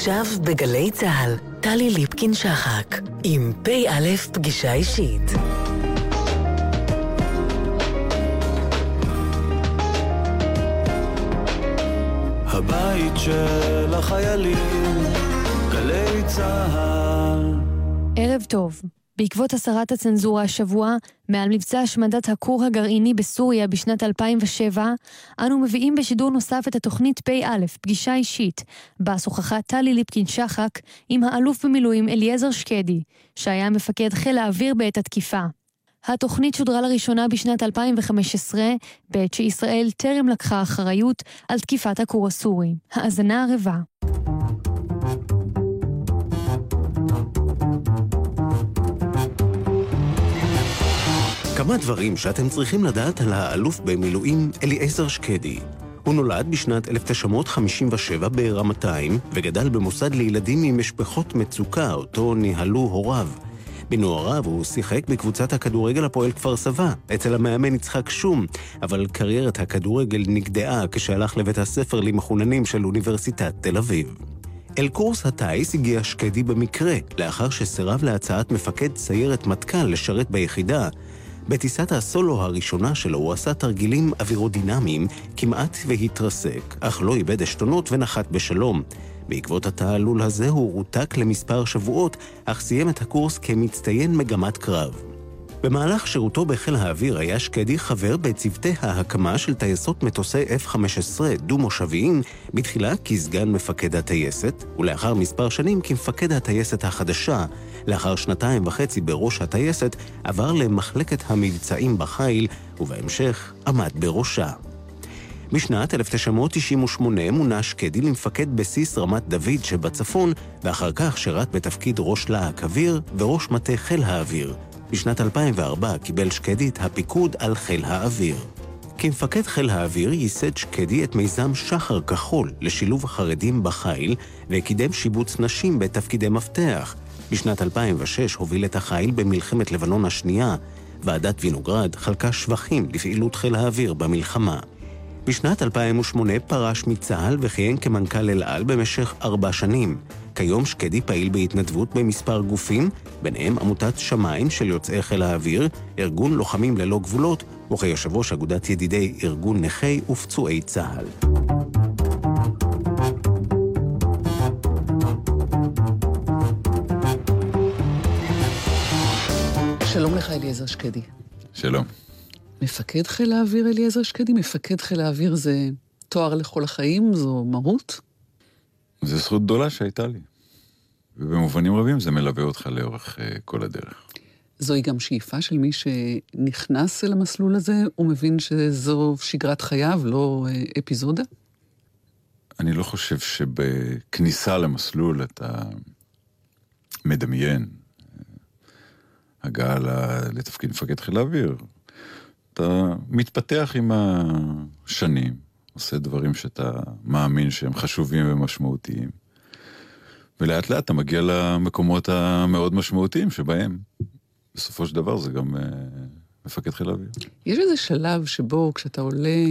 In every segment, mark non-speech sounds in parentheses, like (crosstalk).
עכשיו בגלי צה"ל, טלי ליפקין-שחק, עם פ"א פגישה אישית. הבית של החיילים, גלי צה"ל. ערב טוב. בעקבות הסרת הצנזורה השבוע, מעל מבצע השמדת הכור הגרעיני בסוריה בשנת 2007, אנו מביאים בשידור נוסף את התוכנית פ"א, פגישה אישית, בה שוחחה טלי ליפקין-שחק עם האלוף במילואים אליעזר שקדי, שהיה מפקד חיל האוויר בעת התקיפה. התוכנית שודרה לראשונה בשנת 2015, בעת שישראל טרם לקחה אחריות על תקיפת הכור הסורי. האזנה ערבה. כמה דברים שאתם צריכים לדעת על האלוף במילואים אליעזר שקדי. הוא נולד בשנת 1957 ברמתיים, וגדל במוסד לילדים ממשפחות מצוקה, אותו ניהלו הוריו. בנועריו הוא שיחק בקבוצת הכדורגל הפועל כפר סבא, אצל המאמן יצחק שום, אבל קריירת הכדורגל נגדעה כשהלך לבית הספר למחוננים של אוניברסיטת תל אביב. אל קורס הטיס הגיע שקדי במקרה, לאחר שסירב להצעת מפקד סיירת מטכ"ל לשרת ביחידה, בטיסת הסולו הראשונה שלו הוא עשה תרגילים אווירודינמיים כמעט והתרסק, אך לא איבד עשתונות ונחת בשלום. בעקבות התעלול הזה הוא רותק למספר שבועות, אך סיים את הקורס כמצטיין מגמת קרב. במהלך שירותו בחיל האוויר היה שקדי חבר בצוותי ההקמה של טייסות מטוסי F-15 דו-מושביים, בתחילה כסגן מפקד הטייסת, ולאחר מספר שנים כמפקד הטייסת החדשה. לאחר שנתיים וחצי בראש הטייסת, עבר למחלקת המבצעים בחיל, ובהמשך עמד בראשה. בשנת 1998 מונה שקדי למפקד בסיס רמת דוד שבצפון, ואחר כך שירת בתפקיד ראש להק אוויר וראש מטה חיל האוויר. בשנת 2004 קיבל שקדי את הפיקוד על חיל האוויר. כמפקד חיל האוויר ייסד שקדי את מיזם שחר כחול לשילוב החרדים בחיל וקידם שיבוץ נשים בתפקידי מפתח. בשנת 2006 הוביל את החיל במלחמת לבנון השנייה. ועדת וינוגרד חלקה שבחים לפעילות חיל האוויר במלחמה. בשנת 2008 פרש מצה"ל וכיהן כמנכ"ל אל על במשך ארבע שנים. כיום שקדי פעיל בהתנדבות במספר גופים, ביניהם עמותת שמיים של יוצאי חיל האוויר, ארגון לוחמים ללא גבולות, וכיושב ראש אגודת ידידי ארגון נכי ופצועי צה"ל. שלום לך, אליעזר שקדי. שלום. מפקד חיל האוויר אליעזר שקדי? מפקד חיל האוויר זה תואר לכל החיים? זו מהות? זו זכות גדולה שהייתה לי. ובמובנים רבים זה מלווה אותך לאורך uh, כל הדרך. זוהי גם שאיפה של מי שנכנס אל המסלול הזה, הוא מבין שזו שגרת חייו, לא uh, אפיזודה? אני לא חושב שבכניסה למסלול אתה מדמיין אה, הגעה לתפקיד מפקד חיל האוויר. אתה מתפתח עם השנים, עושה דברים שאתה מאמין שהם חשובים ומשמעותיים. ולאט לאט אתה מגיע למקומות המאוד משמעותיים שבהם בסופו של דבר זה גם uh, מפקד חיל האוויר. יש איזה שלב שבו כשאתה עולה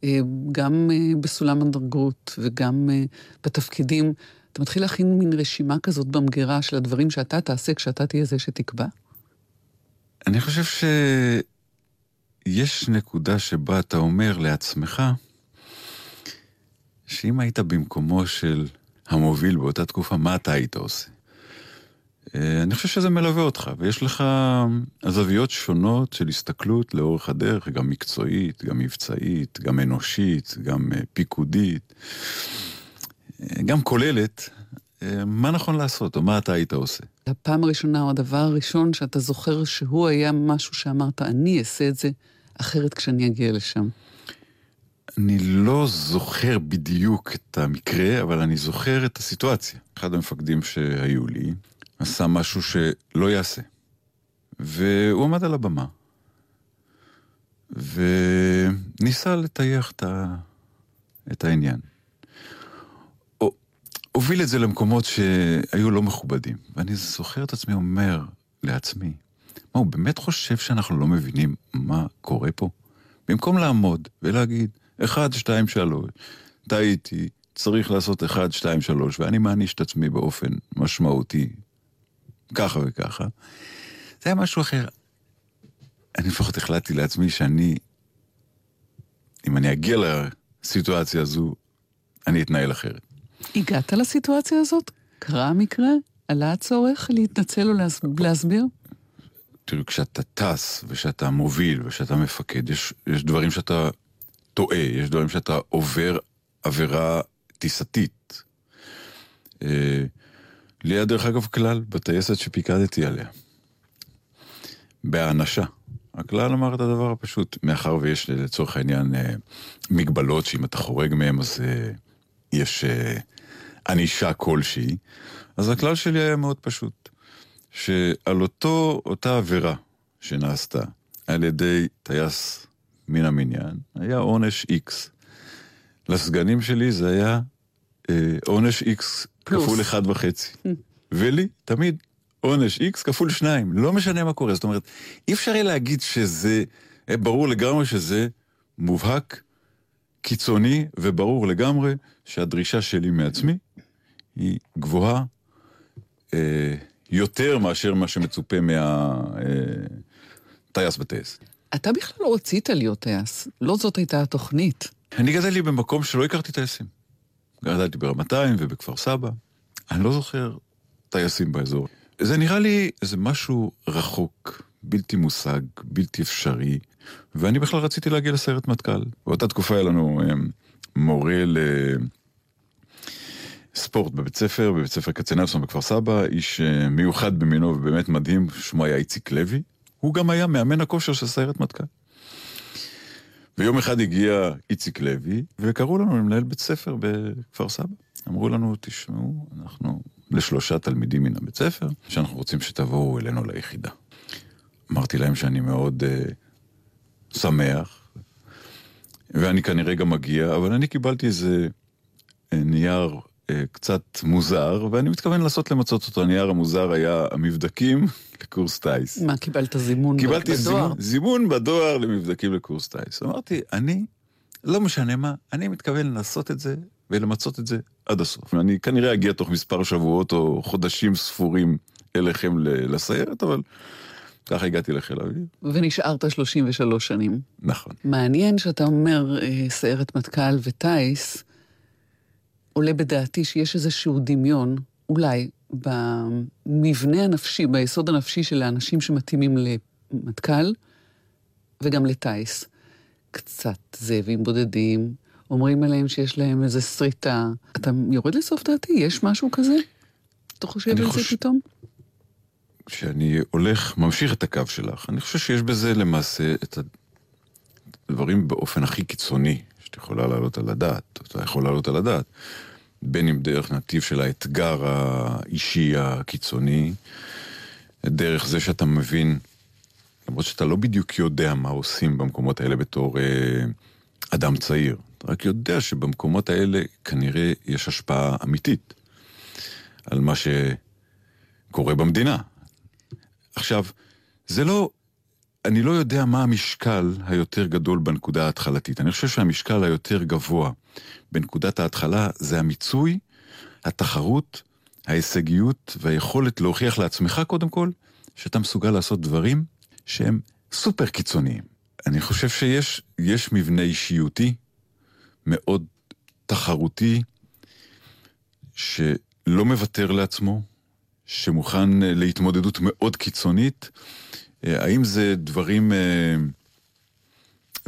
uh, גם uh, בסולם הדרגות וגם uh, בתפקידים, אתה מתחיל להכין מין רשימה כזאת במגירה של הדברים שאתה תעשה כשאתה תהיה זה שתקבע? אני חושב שיש נקודה שבה אתה אומר לעצמך, שאם היית במקומו של המוביל באותה תקופה, מה אתה היית עושה? אה, אני חושב שזה מלווה אותך, ויש לך זוויות שונות של הסתכלות לאורך הדרך, גם מקצועית, גם מבצעית, גם אנושית, גם אה, פיקודית, אה, גם כוללת, מה נכון לעשות, או מה אתה היית עושה. הפעם הראשונה, או הדבר הראשון שאתה זוכר שהוא היה משהו שאמרת, אני אעשה את זה אחרת כשאני אגיע לשם. אני לא זוכר בדיוק את המקרה, אבל אני זוכר את הסיטואציה. אחד המפקדים שהיו לי עשה משהו שלא יעשה. והוא עמד על הבמה, וניסה לטייח את, ה... את העניין. הוביל את זה למקומות שהיו לא מכובדים. ואני זוכר את עצמי אומר לעצמי, מה, הוא באמת חושב שאנחנו לא מבינים מה קורה פה? במקום לעמוד ולהגיד, אחד, שתיים, שלוש, טעיתי, צריך לעשות אחד, שתיים, שלוש, ואני מעניש את עצמי באופן משמעותי, ככה וככה. זה היה משהו אחר. אני לפחות החלטתי לעצמי שאני, אם אני אגיע לסיטואציה הזו, אני אתנהל אחרת. הגעת לסיטואציה הזאת? קרה המקרה? עלה הצורך להתנצל או להס... להסביר? תראו, כשאתה טס ושאתה מוביל ושאתה מפקד, יש, יש דברים שאתה טועה, יש דברים שאתה עובר עבירה טיסתית. אה, לי היה דרך אגב כלל בטייסת שפיקדתי עליה. בהאנשה. הכלל אמר את הדבר הפשוט, מאחר ויש לצורך העניין אה, מגבלות שאם אתה חורג מהן אז אה, יש ענישה כלשהי, אז הכלל שלי היה מאוד פשוט, שעל אותו, אותה עבירה שנעשתה על ידי טייס מן המניין, היה עונש X. לסגנים שלי זה היה אה, עונש X פלוס. כפול אחד וחצי. ולי, תמיד, עונש X כפול שניים, לא משנה מה קורה. זאת אומרת, אי אפשר יהיה להגיד שזה, אה, ברור לגמרי שזה מובהק, קיצוני, וברור לגמרי שהדרישה שלי מעצמי היא גבוהה אה, יותר מאשר מה שמצופה מהטייס אה, בטייס. אתה בכלל לא רצית להיות טייס, לא זאת הייתה התוכנית. אני גדלתי במקום שלא הכרתי טייסים. גדלתי ברמתיים ובכפר סבא. אני לא זוכר טייסים באזור. זה נראה לי איזה משהו רחוק, בלתי מושג, בלתי אפשרי, ואני בכלל רציתי להגיע לסיירת מטכ"ל. באותה תקופה היה לנו הם, מורה לספורט בבית ספר, בבית ספר כצנלסון בכפר סבא, איש אה, מיוחד במינו ובאמת מדהים, שמו היה איציק לוי. הוא גם היה מאמן הכושר של סיירת מטכ"ל. ויום אחד הגיע איציק לוי, וקראו לנו למנהל בית ספר בכפר סבא. אמרו לנו, תשמעו, אנחנו לשלושה תלמידים מן הבית ספר, שאנחנו רוצים שתבואו אלינו ליחידה. אמרתי להם שאני מאוד uh, שמח, ואני כנראה גם מגיע, אבל אני קיבלתי איזה uh, נייר קצת מוזר, ואני מתכוון לעשות למצות אותו. הנייר המוזר היה המבדקים לקורס טיס. מה, קיבלת זימון קיבלתי בדואר? זימון, זימון בדואר למבדקים לקורס טיס. אמרתי, אני, לא משנה מה, אני מתכוון לעשות את זה ולמצות את זה עד הסוף. אני כנראה אגיע תוך מספר שבועות או חודשים ספורים אליכם לסיירת, אבל ככה הגעתי לחיל האוויר. ונשארת 33 שנים. נכון. מעניין שאתה אומר אה, סיירת מטכ"ל וטיס, עולה בדעתי שיש איזשהו דמיון, אולי, במבנה הנפשי, ביסוד הנפשי של האנשים שמתאימים למטכ"ל וגם לטיס. קצת זאבים בודדים, אומרים עליהם שיש להם איזו שריטה. אתה יורד לסוף דעתי? יש משהו כזה? אתה חושב על זה חושב- פתאום? כשאני הולך, ממשיך את הקו שלך, אני חושב שיש בזה למעשה את הדברים באופן הכי קיצוני שאת יכולה להעלות על הדעת, אתה יכול להעלות על הדעת. בין אם דרך נתיב של האתגר האישי הקיצוני, דרך זה שאתה מבין, למרות שאתה לא בדיוק יודע מה עושים במקומות האלה בתור אה, אדם צעיר, אתה רק יודע שבמקומות האלה כנראה יש השפעה אמיתית על מה שקורה במדינה. עכשיו, זה לא, אני לא יודע מה המשקל היותר גדול בנקודה ההתחלתית. אני חושב שהמשקל היותר גבוה בנקודת ההתחלה זה המיצוי, התחרות, ההישגיות והיכולת להוכיח לעצמך קודם כל, שאתה מסוגל לעשות דברים שהם סופר קיצוניים. אני חושב שיש יש מבנה אישיותי מאוד תחרותי, שלא מוותר לעצמו, שמוכן להתמודדות מאוד קיצונית. אה, האם זה דברים אה,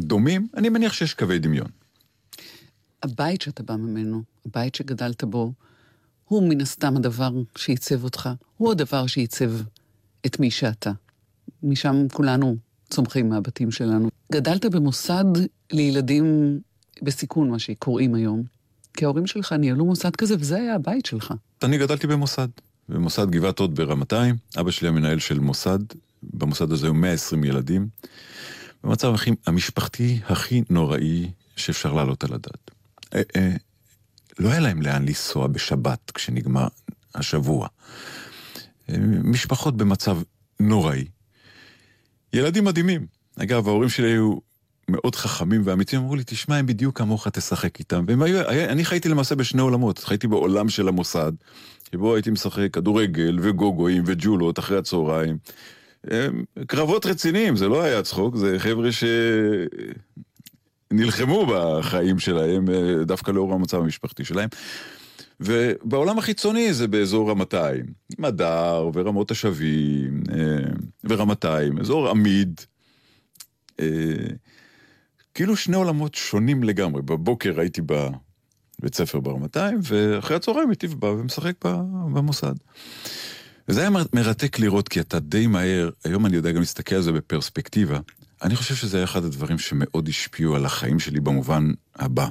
דומים? אני מניח שיש קווי דמיון. הבית שאתה בא ממנו, הבית שגדלת בו, הוא מן הסתם הדבר שעיצב אותך, הוא הדבר שעיצב את מי שאתה. משם כולנו צומחים מהבתים שלנו. גדלת במוסד לילדים בסיכון, מה שקוראים היום, כי ההורים שלך ניהלו מוסד כזה, וזה היה הבית שלך. אני גדלתי במוסד, במוסד גבעת הוד ברמתיים. אבא שלי המנהל של מוסד, במוסד הזה היו 120 ילדים. במצב הכי, המשפחתי הכי נוראי שאפשר להעלות על הדעת. אה, אה, לא היה להם לאן לנסוע בשבת כשנגמר השבוע. אה, משפחות במצב נוראי. ילדים מדהימים. אגב, ההורים שלי היו מאוד חכמים ואמיתיים, אמרו לי, תשמע, הם בדיוק כמוך, תשחק איתם. ואני חייתי למעשה בשני עולמות, חייתי בעולם של המוסד, שבו הייתי משחק כדורגל וגוגואים וג'ולות אחרי הצהריים. קרבות רציניים, זה לא היה צחוק, זה חבר'ה שנלחמו בחיים שלהם, אה, דווקא לאור המצב המשפחתי שלהם. ובעולם החיצוני זה באזור רמתיים, מדר ורמות השבים אה, ורמתיים, אזור עמיד. אה, כאילו שני עולמות שונים לגמרי. בבוקר הייתי בבית ספר ברמתיים, ואחרי הצהריים הייתי בא ומשחק במוסד. וזה היה מרתק לראות, כי אתה די מהר, היום אני יודע גם להסתכל על זה בפרספקטיבה. אני חושב שזה היה אחד הדברים שמאוד השפיעו על החיים שלי במובן הבא.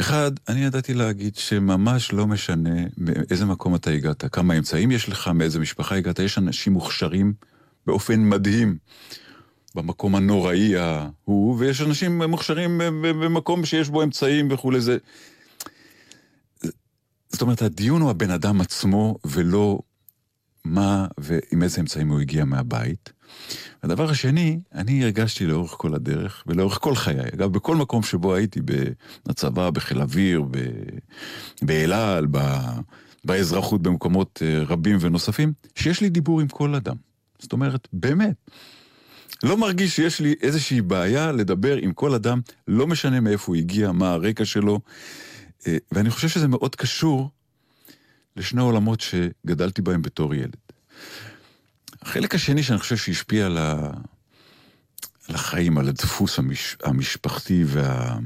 אחד, אני ידעתי להגיד שממש לא משנה מאיזה מקום אתה הגעת, כמה אמצעים יש לך, מאיזה משפחה הגעת, יש אנשים מוכשרים באופן מדהים במקום הנוראי ההוא, ויש אנשים מוכשרים במקום שיש בו אמצעים וכולי. זה... זאת אומרת, הדיון הוא הבן אדם עצמו, ולא מה ועם איזה אמצעים הוא הגיע מהבית. הדבר השני, אני הרגשתי לאורך כל הדרך, ולאורך כל חיי, אגב, בכל מקום שבו הייתי, בצבא, בחיל אוויר, באל על, באזרחות, במקומות אה, רבים ונוספים, שיש לי דיבור עם כל אדם. זאת אומרת, באמת. לא מרגיש שיש לי איזושהי בעיה לדבר עם כל אדם, לא משנה מאיפה הוא הגיע, מה הרקע שלו, אה, ואני חושב שזה מאוד קשור לשני עולמות שגדלתי בהם בתור ילד. החלק השני שאני חושב שהשפיע על, ה... על החיים, על הדפוס המש... המשפחתי וה...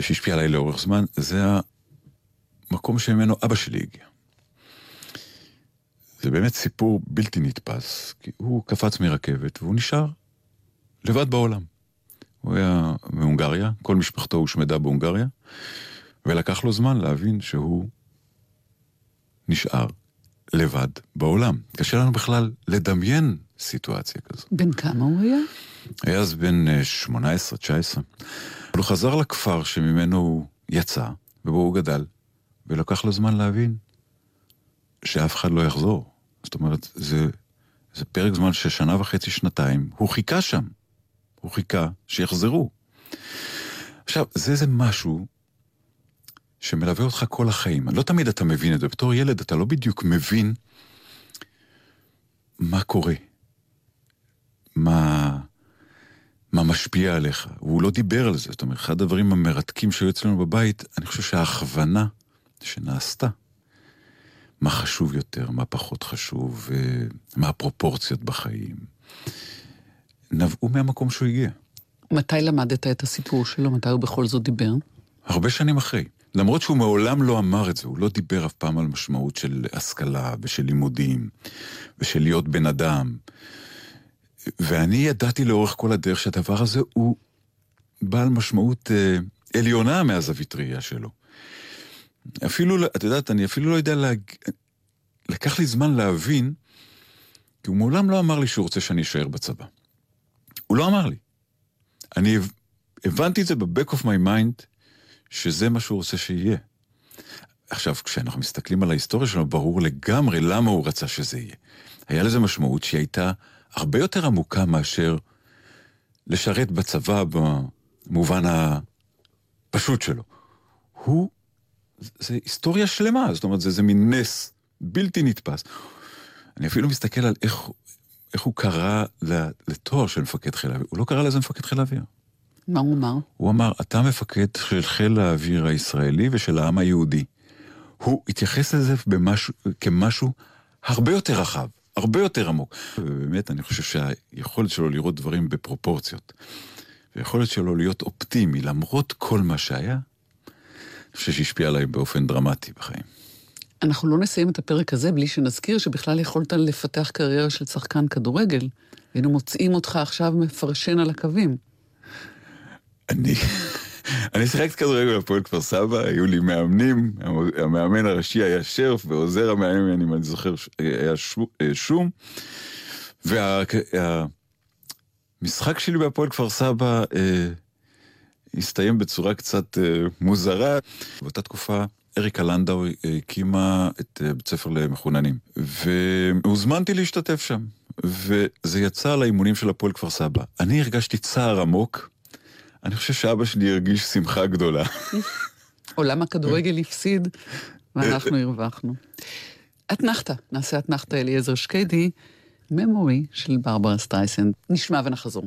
שהשפיע עליי לאורך זמן, זה המקום שממנו אבא שלי הגיע. זה באמת סיפור בלתי נתפס, כי הוא קפץ מרכבת והוא נשאר לבד בעולם. הוא היה מהונגריה, כל משפחתו הושמדה בהונגריה, ולקח לו זמן להבין שהוא נשאר לבד בעולם. קשה לנו בכלל לדמיין סיטואציה כזו. בן כמה הוא היה? היה אז בן 18-19. אה, אבל הוא חזר לכפר שממנו הוא יצא, ובו הוא גדל, ולקח לו זמן להבין שאף אחד לא יחזור. זאת אומרת, זה, זה פרק זמן של שנה וחצי, שנתיים, הוא חיכה שם. הוא חיכה שיחזרו. עכשיו, זה איזה משהו שמלווה אותך כל החיים. לא תמיד אתה מבין את זה. בתור ילד אתה לא בדיוק מבין מה קורה, מה, מה משפיע עליך. הוא לא דיבר על זה. זאת אומרת, אחד הדברים המרתקים שהיו אצלנו בבית, אני חושב שההכוונה שנעשתה, מה חשוב יותר, מה פחות חשוב, מה הפרופורציות בחיים, נבעו מהמקום שהוא הגיע. מתי למדת את הסיפור שלו? מתי הוא בכל זאת דיבר? הרבה שנים אחרי. למרות שהוא מעולם לא אמר את זה, הוא לא דיבר אף פעם על משמעות של השכלה ושל לימודים ושל להיות בן אדם. ואני ידעתי לאורך כל הדרך שהדבר הזה הוא בעל משמעות אה, עליונה מהזווית ראייה שלו. אפילו, לא, את יודעת, אני אפילו לא יודע להג... לקח לי זמן להבין, כי הוא מעולם לא אמר לי שהוא רוצה שאני אשאר בצבא. הוא לא אמר לי. אני הבנתי את זה ב-back of my mind, שזה מה שהוא רוצה שיהיה. עכשיו, כשאנחנו מסתכלים על ההיסטוריה שלנו, ברור לגמרי למה הוא רצה שזה יהיה. היה לזה משמעות שהיא הייתה הרבה יותר עמוקה מאשר לשרת בצבא במובן הפשוט שלו. הוא, זה היסטוריה שלמה, זאת אומרת, זה, זה מין נס בלתי נתפס. אני אפילו מסתכל על איך, איך הוא קרא לתואר של מפקד חיל האוויר. הוא לא קרא לזה מפקד חיל האוויר. מה הוא אמר? הוא אמר, אתה מפקד של חיל האוויר הישראלי ושל העם היהודי. הוא התייחס לזה במשהו, כמשהו הרבה יותר רחב, הרבה יותר עמוק. ובאמת, אני חושב שהיכולת שלו לראות דברים בפרופורציות, והיכולת שלו להיות אופטימי למרות כל מה שהיה, אני חושב שהשפיע עליי באופן דרמטי בחיים. אנחנו לא נסיים את הפרק הזה בלי שנזכיר שבכלל יכולת לפתח קריירה של שחקן כדורגל. היינו מוצאים אותך עכשיו מפרשן על הקווים. אני... (laughs) אני שיחקתי כדורגל בפועל כפר סבא, היו לי מאמנים, המאמן הראשי היה שרף, ועוזר המאמן, אם אני זוכר, היה אה, שום. והמשחק שלי בהפועל כפר סבא אה, הסתיים בצורה קצת אה, מוזרה. באותה תקופה אריקה לנדאו הקימה את בית ספר למחוננים, והוזמנתי להשתתף שם. וזה יצא על האימונים של הפועל כפר סבא. אני הרגשתי צער עמוק, אני חושב שאבא שלי הרגיש שמחה גדולה. עולם הכדורגל הפסיד, ואנחנו הרווחנו. אתנחתא, נעשה אתנחתא אליעזר שקדי, Memory של ברברה סטרייסנד. נשמע ונחזור.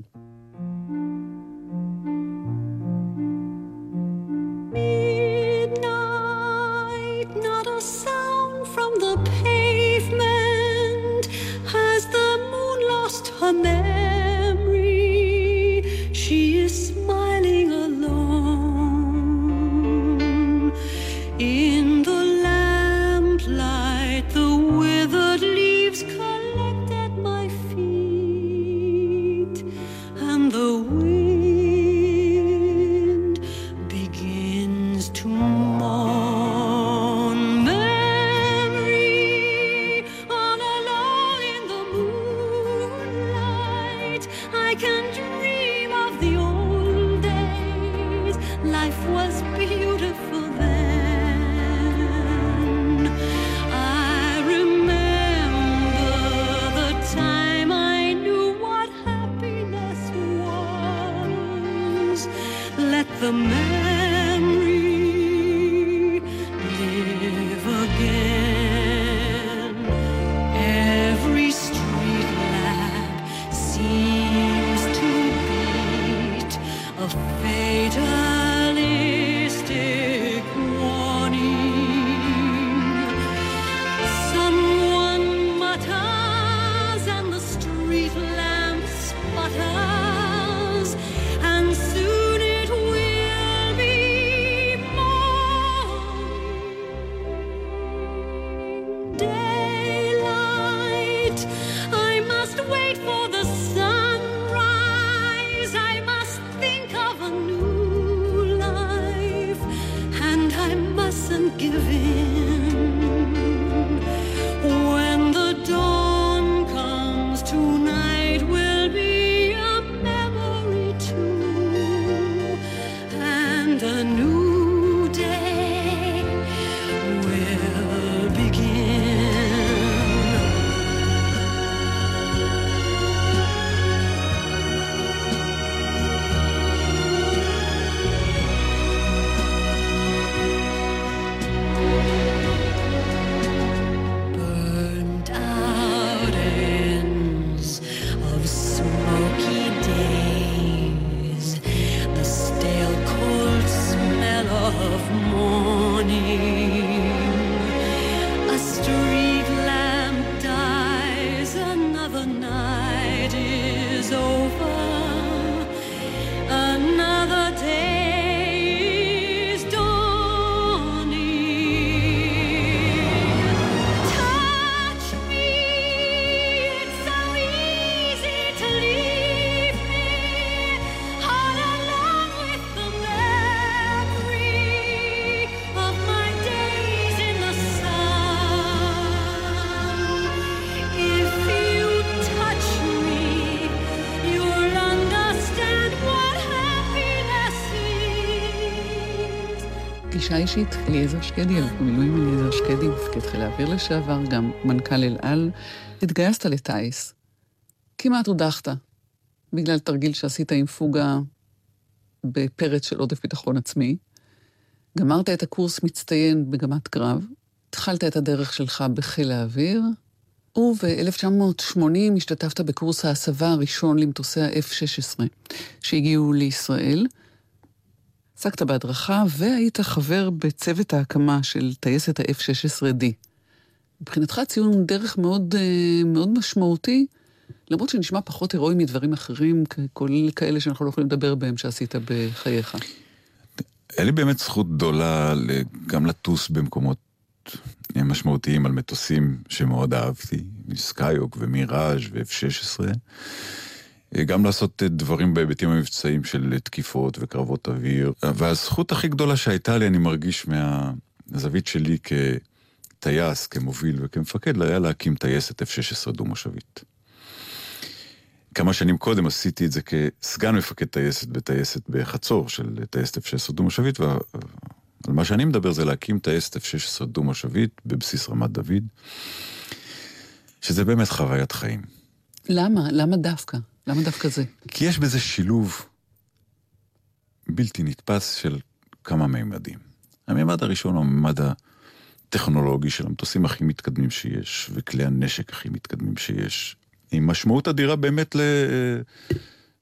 the man. פגישה אישית, אליעזר שקדי, אלוף במילואים אליעזר שקדי, מפקד חיל האוויר לשעבר, גם מנכ"ל אל על. התגייסת לטיס. כמעט הודחת, בגלל תרגיל שעשית עם פוגה בפרץ של עודף ביטחון עצמי. גמרת את הקורס מצטיין בגמת קרב, התחלת את הדרך שלך בחיל האוויר, וב-1980 השתתפת בקורס ההסבה הראשון למטוסי ה-F-16 שהגיעו לישראל. עסקת בהדרכה והיית חבר בצוות ההקמה של טייסת ה-F-16D. מבחינתך ציון דרך מאוד, אה, מאוד משמעותי, למרות שנשמע פחות הירואי מדברים אחרים, כולל כאלה שאנחנו לא יכולים לדבר בהם שעשית בחייך. היה לי באמת זכות גדולה גם לטוס במקומות משמעותיים על מטוסים שמאוד אהבתי, מסקיוק ומיראז' ו-F-16. אה, גם לעשות אה, דברים בהיבטים המבצעיים של אה, תקיפות וקרבות אוויר. והזכות הכי גדולה שהייתה לי, אני מרגיש מהזווית שלי כטייס, כמוביל וכמפקד, היה להקים טייסת F-16 דו-מושבית. כמה שנים קודם עשיתי את זה כסגן מפקד טייסת בטייסת בחצור של טייסת F-16 דו-מושבית, ועל מה שאני מדבר זה להקים טייסת F-16 דו-מושבית בבסיס רמת דוד, שזה באמת חוויית חיים. למה? למה דווקא? למה דווקא זה? כי יש בזה שילוב בלתי נתפס של כמה מימדים. המימד הראשון הוא המימד הטכנולוגי של המטוסים הכי מתקדמים שיש, וכלי הנשק הכי מתקדמים שיש, עם משמעות אדירה באמת ל...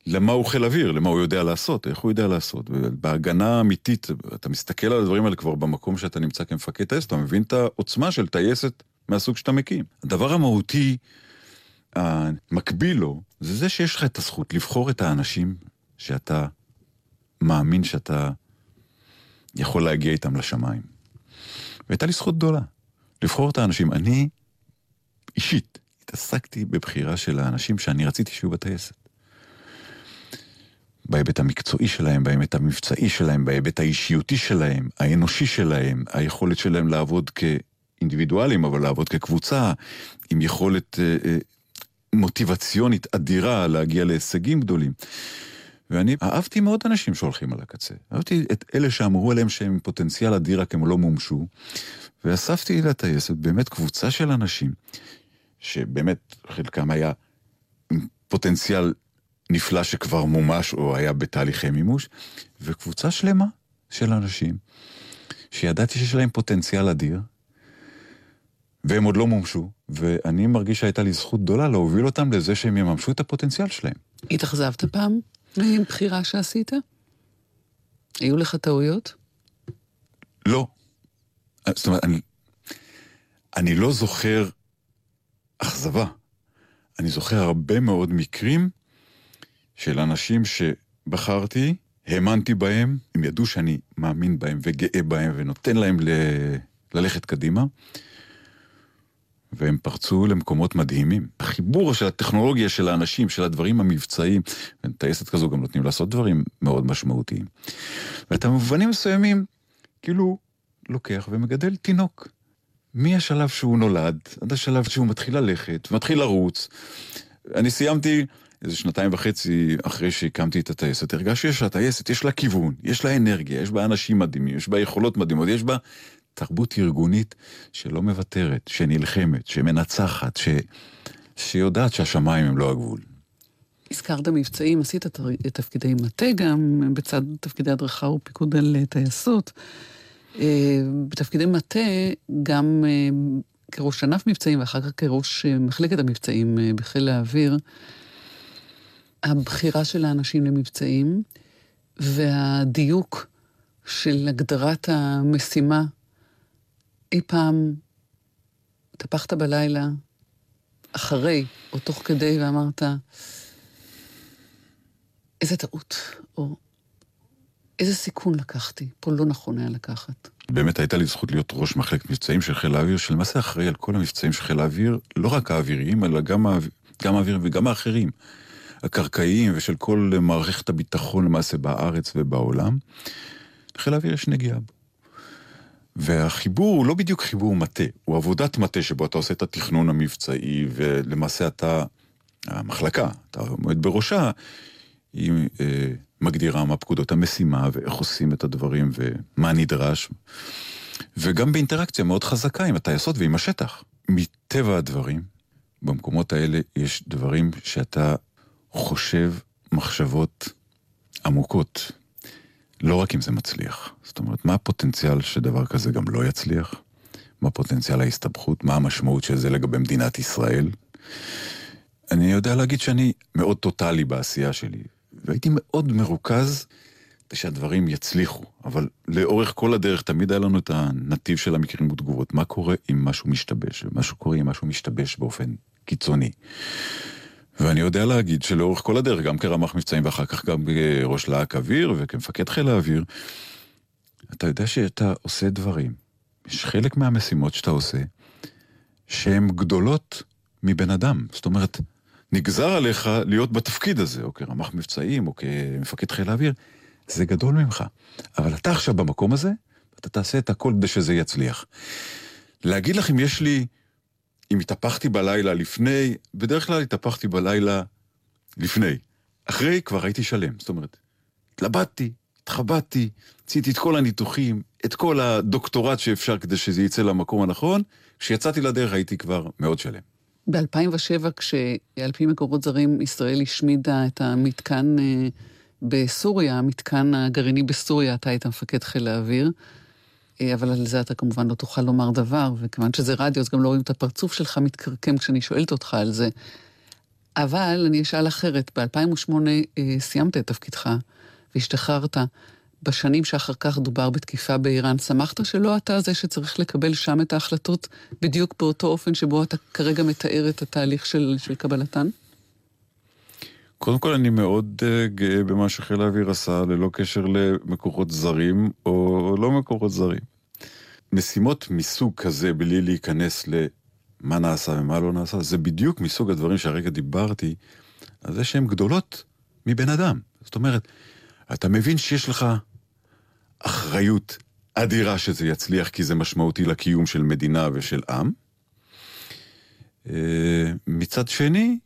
למה הוא חיל אוויר, למה הוא יודע לעשות, איך הוא יודע לעשות. בהגנה האמיתית, אתה מסתכל על הדברים האלה כבר במקום שאתה נמצא כמפקד טייס, אתה מבין את העוצמה של טייסת מהסוג שאתה מקים. הדבר המהותי, המקביל לו, זה זה שיש לך את הזכות לבחור את האנשים שאתה מאמין שאתה יכול להגיע איתם לשמיים. והייתה לי זכות גדולה, לבחור את האנשים. אני, אישית, התעסקתי בבחירה של האנשים שאני רציתי שיהיו בטייסת. בהיבט המקצועי שלהם, בהיבט המבצעי שלהם, בהיבט האישיותי שלהם, האנושי שלהם, היכולת שלהם לעבוד כאינדיבידואלים, אבל לעבוד כקבוצה, עם יכולת אה, אה, מוטיבציונית אדירה להגיע להישגים גדולים. ואני אהבתי מאוד אנשים שהולכים על הקצה. אהבתי את אלה שאמרו עליהם שהם עם פוטנציאל אדיר רק הם לא מומשו, ואספתי לטייסת באמת קבוצה של אנשים, שבאמת חלקם היה עם פוטנציאל נפלא שכבר מומש או היה בתהליכי מימוש, וקבוצה שלמה של אנשים שידעתי שיש להם פוטנציאל אדיר, והם עוד לא מומשו, ואני מרגיש שהייתה לי זכות גדולה להוביל אותם לזה שהם יממשו את הפוטנציאל שלהם. התאכזבת פעם עם בחירה שעשית? היו לך טעויות? לא. זאת אומרת, אני, אני לא זוכר אכזבה. אני זוכר הרבה מאוד מקרים של אנשים שבחרתי, האמנתי בהם, הם ידעו שאני מאמין בהם וגאה בהם ונותן להם ל... ללכת קדימה, והם פרצו למקומות מדהימים. החיבור של הטכנולוגיה של האנשים, של הדברים המבצעיים, וטייסת כזו גם נותנים לעשות דברים מאוד משמעותיים. ואתה במובנים מסוימים, כאילו, לוקח ומגדל תינוק. מהשלב שהוא נולד, עד השלב שהוא מתחיל ללכת, ומתחיל לרוץ. אני סיימתי איזה שנתיים וחצי אחרי שהקמתי את הטייסת, הרגשתי שהטייסת יש לה כיוון, יש לה אנרגיה, יש בה אנשים מדהימים, יש בה יכולות מדהימות, יש בה תרבות ארגונית שלא מוותרת, שנלחמת, שמנצחת, ש... שיודעת שהשמיים הם לא הגבול. הזכרת מבצעים, עשית תפקידי מטה גם, בצד תפקידי הדרכה ופיקוד על טייסות. אה, בתפקידי מטה, גם אה, כראש ענף מבצעים ואחר כך כראש אה, מחלקת המבצעים בחיל האוויר, הבחירה של האנשים למבצעים והדיוק של הגדרת המשימה, אי פעם התהפכת בלילה, אחרי או תוך כדי, ואמרת, איזה טעות, או איזה סיכון לקחתי, פה לא נכון היה לקחת. באמת הייתה לי זכות להיות ראש מחלקת מבצעים של חיל האוויר, שלמעשה אחראי על כל המבצעים של חיל האוויר, לא רק האוויריים, אלא גם, האוויריים וגם האחרים. הקרקעיים ושל כל מערכת הביטחון למעשה בארץ ובעולם, לחיל האוויר יש נגיעה בו. והחיבור הוא לא בדיוק חיבור מטה, הוא עבודת מטה שבו אתה עושה את התכנון המבצעי, ולמעשה אתה, המחלקה, אתה עומד בראשה, היא אה, מגדירה מה פקודות המשימה ואיך עושים את הדברים ומה נדרש. וגם באינטראקציה מאוד חזקה עם הטייסות ועם השטח. מטבע הדברים, במקומות האלה יש דברים שאתה חושב מחשבות עמוקות, לא רק אם זה מצליח. זאת אומרת, מה הפוטנציאל שדבר כזה גם לא יצליח? מה פוטנציאל ההסתבכות? מה המשמעות של זה לגבי מדינת ישראל? אני יודע להגיד שאני מאוד טוטאלי בעשייה שלי, והייתי מאוד מרוכז שהדברים יצליחו, אבל לאורך כל הדרך תמיד היה לנו את הנתיב של המקרים ותגובות. מה קורה אם משהו משתבש? משהו קורה אם משהו משתבש באופן קיצוני. ואני יודע להגיד שלאורך כל הדרך, גם כרמ"ח מבצעים ואחר כך גם כראש להק אוויר וכמפקד חיל האוויר, אתה יודע שאתה עושה דברים. יש חלק מהמשימות שאתה עושה, שהן גדולות מבן אדם. זאת אומרת, נגזר עליך להיות בתפקיד הזה, או כרמ"ח מבצעים, או כמפקד חיל האוויר, זה גדול ממך. אבל אתה עכשיו במקום הזה, ואתה תעשה את הכל כדי שזה יצליח. להגיד לך אם יש לי אם התהפכתי בלילה לפני, בדרך כלל התהפכתי בלילה לפני. אחרי כבר הייתי שלם, זאת אומרת, התלבטתי, התחבטתי, עשיתי את כל הניתוחים, את כל הדוקטורט שאפשר כדי שזה יצא למקום הנכון, כשיצאתי לדרך הייתי כבר מאוד שלם. ב-2007, כשעל פי מקורות זרים, ישראל השמידה את המתקן אה, בסוריה, המתקן הגרעיני בסוריה, אתה היית מפקד חיל האוויר, אבל על זה אתה כמובן לא תוכל לומר דבר, וכיוון שזה רדיו, אז גם לא רואים את הפרצוף שלך מתקרקם כשאני שואלת אותך על זה. אבל אני אשאל אחרת, ב-2008 אה, סיימת את תפקידך והשתחררת. בשנים שאחר כך דובר בתקיפה באיראן, שמחת שלא אתה זה שצריך לקבל שם את ההחלטות בדיוק באותו אופן שבו אתה כרגע מתאר את התהליך של, של קבלתן? קודם כל, אני מאוד uh, גאה במה שחיל האוויר עשה, ללא קשר למקורות זרים או לא מקורות זרים. משימות מסוג כזה, בלי להיכנס למה נעשה ומה לא נעשה, זה בדיוק מסוג הדברים שהרגע דיברתי, על זה שהן גדולות מבן אדם. זאת אומרת, אתה מבין שיש לך אחריות אדירה שזה יצליח, כי זה משמעותי לקיום של מדינה ושל עם. אה, מצד שני,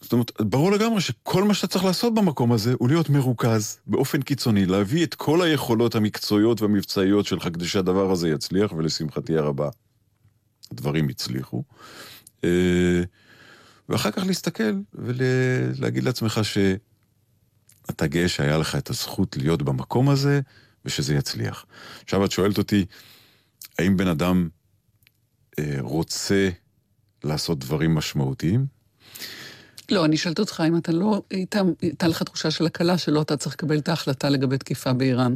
זאת אומרת, ברור לגמרי שכל מה שאתה צריך לעשות במקום הזה הוא להיות מרוכז באופן קיצוני, להביא את כל היכולות המקצועיות והמבצעיות שלך כדי שהדבר הזה יצליח, ולשמחתי הרבה, הדברים הצליחו. אה, ואחר כך להסתכל ולהגיד לעצמך ש... אתה גאה שהיה לך את הזכות להיות במקום הזה, ושזה יצליח. עכשיו את שואלת אותי, האם בן אדם אה, רוצה לעשות דברים משמעותיים? לא, אני שואלת אותך אם אתה לא, הייתה, לך תחושה של הקלה שלא אתה צריך לקבל את ההחלטה לגבי תקיפה באיראן.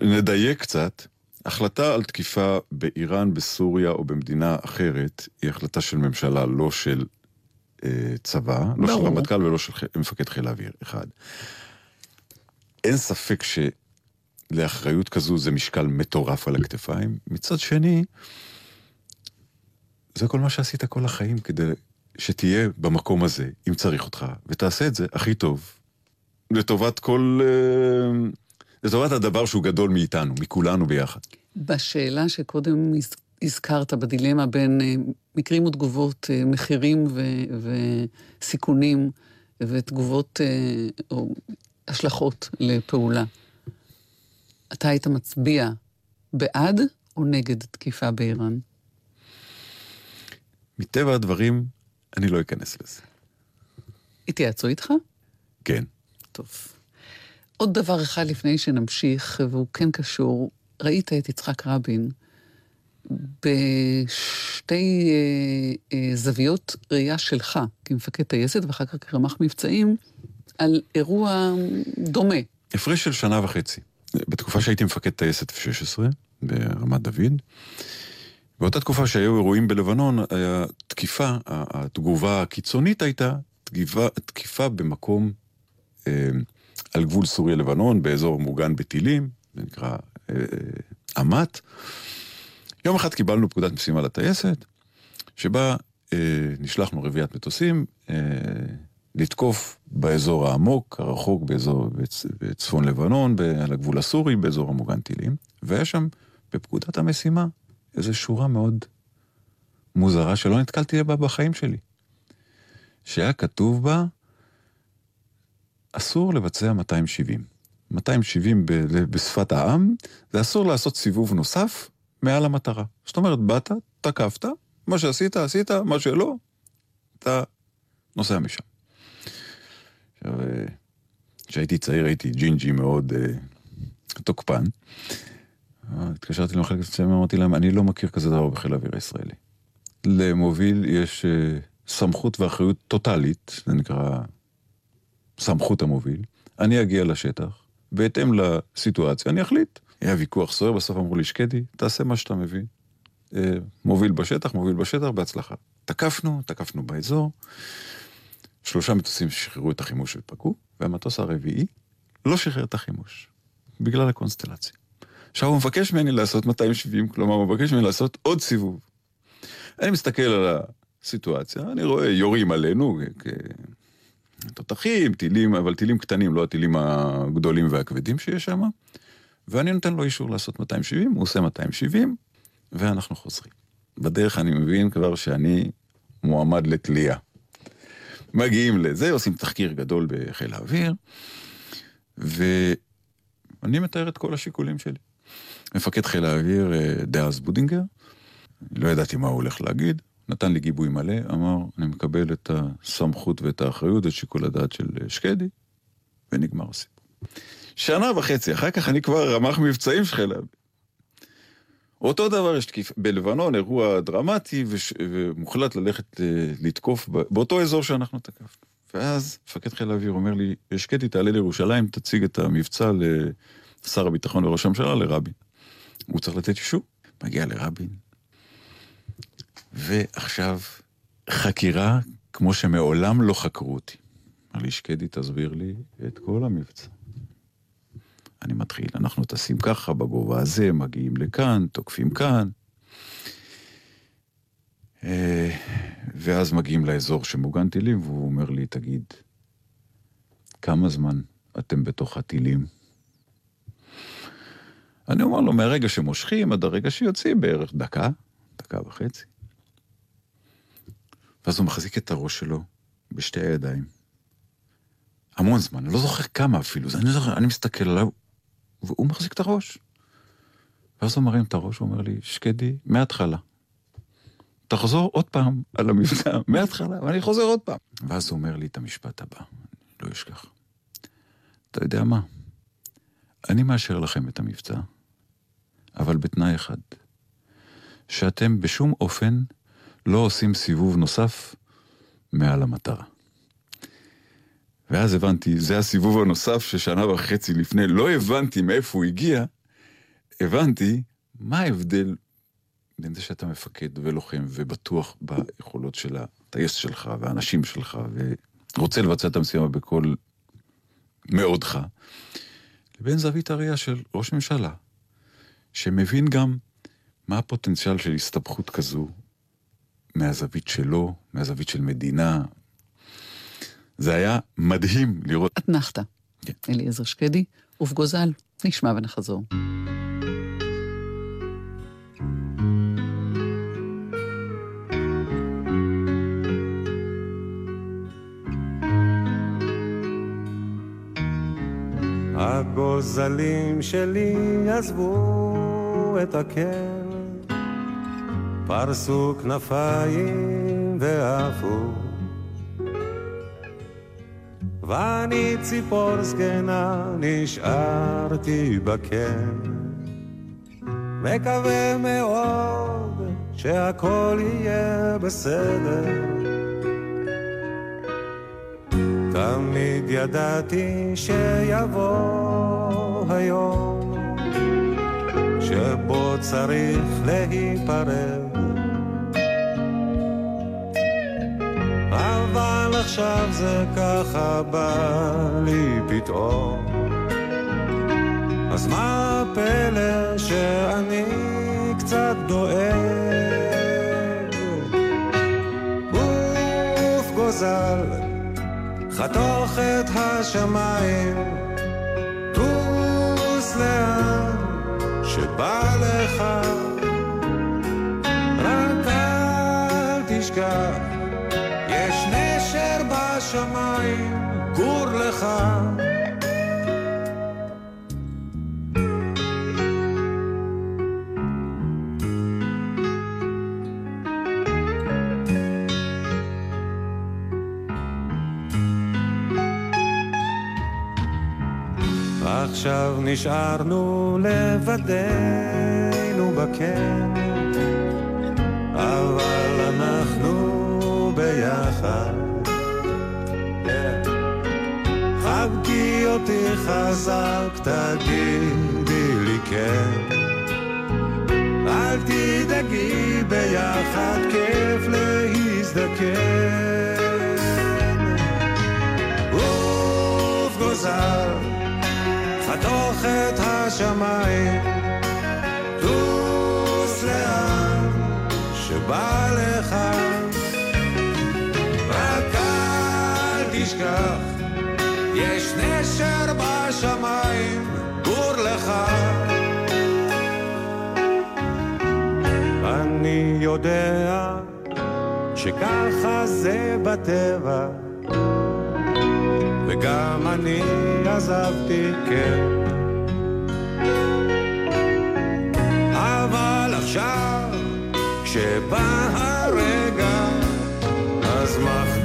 נדייק קצת. החלטה על תקיפה באיראן, בסוריה או במדינה אחרת היא החלטה של ממשלה, לא של אה, צבא, לא ברור. של רמטכ"ל ולא של מפקד חיל האוויר, אחד. אין ספק שלאחריות כזו זה משקל מטורף על הכתפיים. מצד שני, זה כל מה שעשית כל החיים כדי שתהיה במקום הזה, אם צריך אותך, ותעשה את זה הכי טוב, לטובת כל... אה, לטובת הדבר שהוא גדול מאיתנו, מכולנו ביחד. בשאלה שקודם הזכרת, בדילמה בין אה, מקרים ותגובות, אה, מחירים ו- וסיכונים, ותגובות או השלכות לפעולה. אתה היית מצביע בעד או נגד תקיפה באיראן? מטבע הדברים, אני לא אכנס לזה. התייעצו איתך? כן. טוב. עוד דבר אחד לפני שנמשיך, והוא כן קשור, ראית את יצחק רבין בשתי אה, אה, זוויות ראייה שלך כמפקד טייסת ואחר כך כרמ"ח מבצעים, על אירוע דומה. הפרש של שנה וחצי. בתקופה שהייתי מפקד טייסת F-16 ברמת דוד, באותה תקופה שהיו אירועים בלבנון, היה תקיפה, התגובה הקיצונית הייתה תקיפה, תקיפה במקום אה, על גבול סוריה-לבנון, באזור מוגן בטילים, זה נקרא אה, אמת. יום אחד קיבלנו פקודת משימה לטייסת, שבה אה, נשלחנו רביעיית מטוסים, אה, לתקוף באזור העמוק, הרחוק באזור, בצפון לבנון, על הגבול הסורי, באזור המוגן טילים, והיה שם בפקודת המשימה איזו שורה מאוד מוזרה שלא נתקלתי בה בחיים שלי. שהיה כתוב בה, אסור לבצע 270. 270 ב- בשפת העם, זה אסור לעשות סיבוב נוסף מעל המטרה. זאת אומרת, באת, תקפת, מה שעשית, עשית, מה שלא, אתה נוסע משם. עכשיו, אה, כשהייתי צעיר הייתי ג'ינג'י מאוד uh, תוקפן. התקשרתי למחלקת הצבעים, אמרתי להם, אני לא מכיר כזה דבר בחיל האוויר הישראלי. למוביל יש uh, סמכות ואחריות טוטאלית, זה נקרא סמכות המוביל. אני אגיע לשטח, בהתאם לסיטואציה אני אחליט. היה ויכוח סוער, בסוף אמרו לי, שקדי, תעשה מה שאתה מבין. Uh, מוביל בשטח, מוביל בשטח, בהצלחה. תקפנו, תקפנו באזור. שלושה מטוסים שחררו את החימוש ופגעו, והמטוס הרביעי לא שחרר את החימוש, בגלל הקונסטלציה. עכשיו הוא מבקש ממני לעשות 270, כלומר הוא מבקש ממני לעשות עוד סיבוב. אני מסתכל על הסיטואציה, אני רואה יורים עלינו, תותחים, טילים, אבל טילים קטנים, לא הטילים הגדולים והכבדים שיש שם, ואני נותן לו אישור לעשות 270, הוא עושה 270, ואנחנו חוזרים. בדרך אני מבין כבר שאני מועמד לתלייה. מגיעים לזה, עושים תחקיר גדול בחיל האוויר, ואני מתאר את כל השיקולים שלי. מפקד חיל האוויר אה, דאז בודינגר, לא ידעתי מה הוא הולך להגיד, נתן לי גיבוי מלא, אמר, אני מקבל את הסמכות ואת האחריות, את שיקול הדעת של שקדי, ונגמר הסיפור. שנה וחצי, אחר כך אני כבר רמ"ח מבצעים של חיל האוויר. אותו דבר יש תקיף, בלבנון אירוע דרמטי וש... ומוחלט ללכת אה, לתקוף באותו אזור שאנחנו תקפנו. ואז מפקד חיל האוויר אומר לי, שקטי תעלה לירושלים, תציג את המבצע לשר הביטחון וראש הממשלה, לרבין. הוא צריך לתת אישור, מגיע לרבין. ועכשיו, חקירה כמו שמעולם לא חקרו אותי. אמר לי, שקדי, תסביר לי את כל המבצע. אני מתחיל, אנחנו טסים ככה, בגובה הזה, מגיעים לכאן, תוקפים כאן. אה, ואז מגיעים לאזור שמוגן טילים, והוא אומר לי, תגיד, כמה זמן אתם בתוך הטילים? אני אומר לו, מהרגע שמושכים עד הרגע שיוצאים, בערך דקה, דקה וחצי. ואז הוא מחזיק את הראש שלו בשתי הידיים. המון זמן, אני לא זוכר כמה אפילו, אני, זוכר, אני מסתכל עליו, והוא מחזיק את הראש. ואז הוא מרים את הראש, הוא אומר לי, שקדי, מההתחלה. תחזור עוד פעם על המבצע, (laughs) מההתחלה, ואני חוזר עוד פעם. ואז הוא אומר לי את המשפט הבא, לא אשכח. אתה יודע מה? אני מאשר לכם את המבצע, אבל בתנאי אחד, שאתם בשום אופן לא עושים סיבוב נוסף מעל המטרה. ואז הבנתי, זה הסיבוב הנוסף ששנה וחצי לפני לא הבנתי מאיפה הוא הגיע, הבנתי מה ההבדל בין זה שאתה מפקד ולוחם ובטוח ביכולות של הטייס שלך והאנשים שלך ורוצה לבצע את המשימה בכל מאודך, לבין זווית הראייה של ראש ממשלה, שמבין גם מה הפוטנציאל של הסתבכות כזו מהזווית שלו, מהזווית של מדינה, זה היה מדהים לראות. אתנחתא. כן. אליעזר שקדי, ופגוזל, נשמע ונחזור. הגוזלים שלי עזבו את הקן, פרסו כנפיים ועפו. ואני ציפור זקנה נשארתי בקן מקווה מאוד שהכל יהיה בסדר תמיד ידעתי שיבוא היום שבו צריך להיפרד. עכשיו זה ככה בא לי פתאום. אז מה הפלא שאני קצת דואג? גוף גוזל, חתוך את השמיים, טוס לאן שבא לך, רק אל תשכח בשמיים, גור לך. עכשיו נשארנו לבדנו בקן, אבל אנחנו ביחד. חבקי אותי חזק, תגידי לי כן. אל תדאגי ביחד, כיף להזדקן. השמיים, טוס לאן שבא לך. רק אל תשכח יש נשר בשמיים, גור לך. אני יודע שככה זה בטבע, וגם אני עזבתי, כן. שר, כשבא הרגע, אז מה...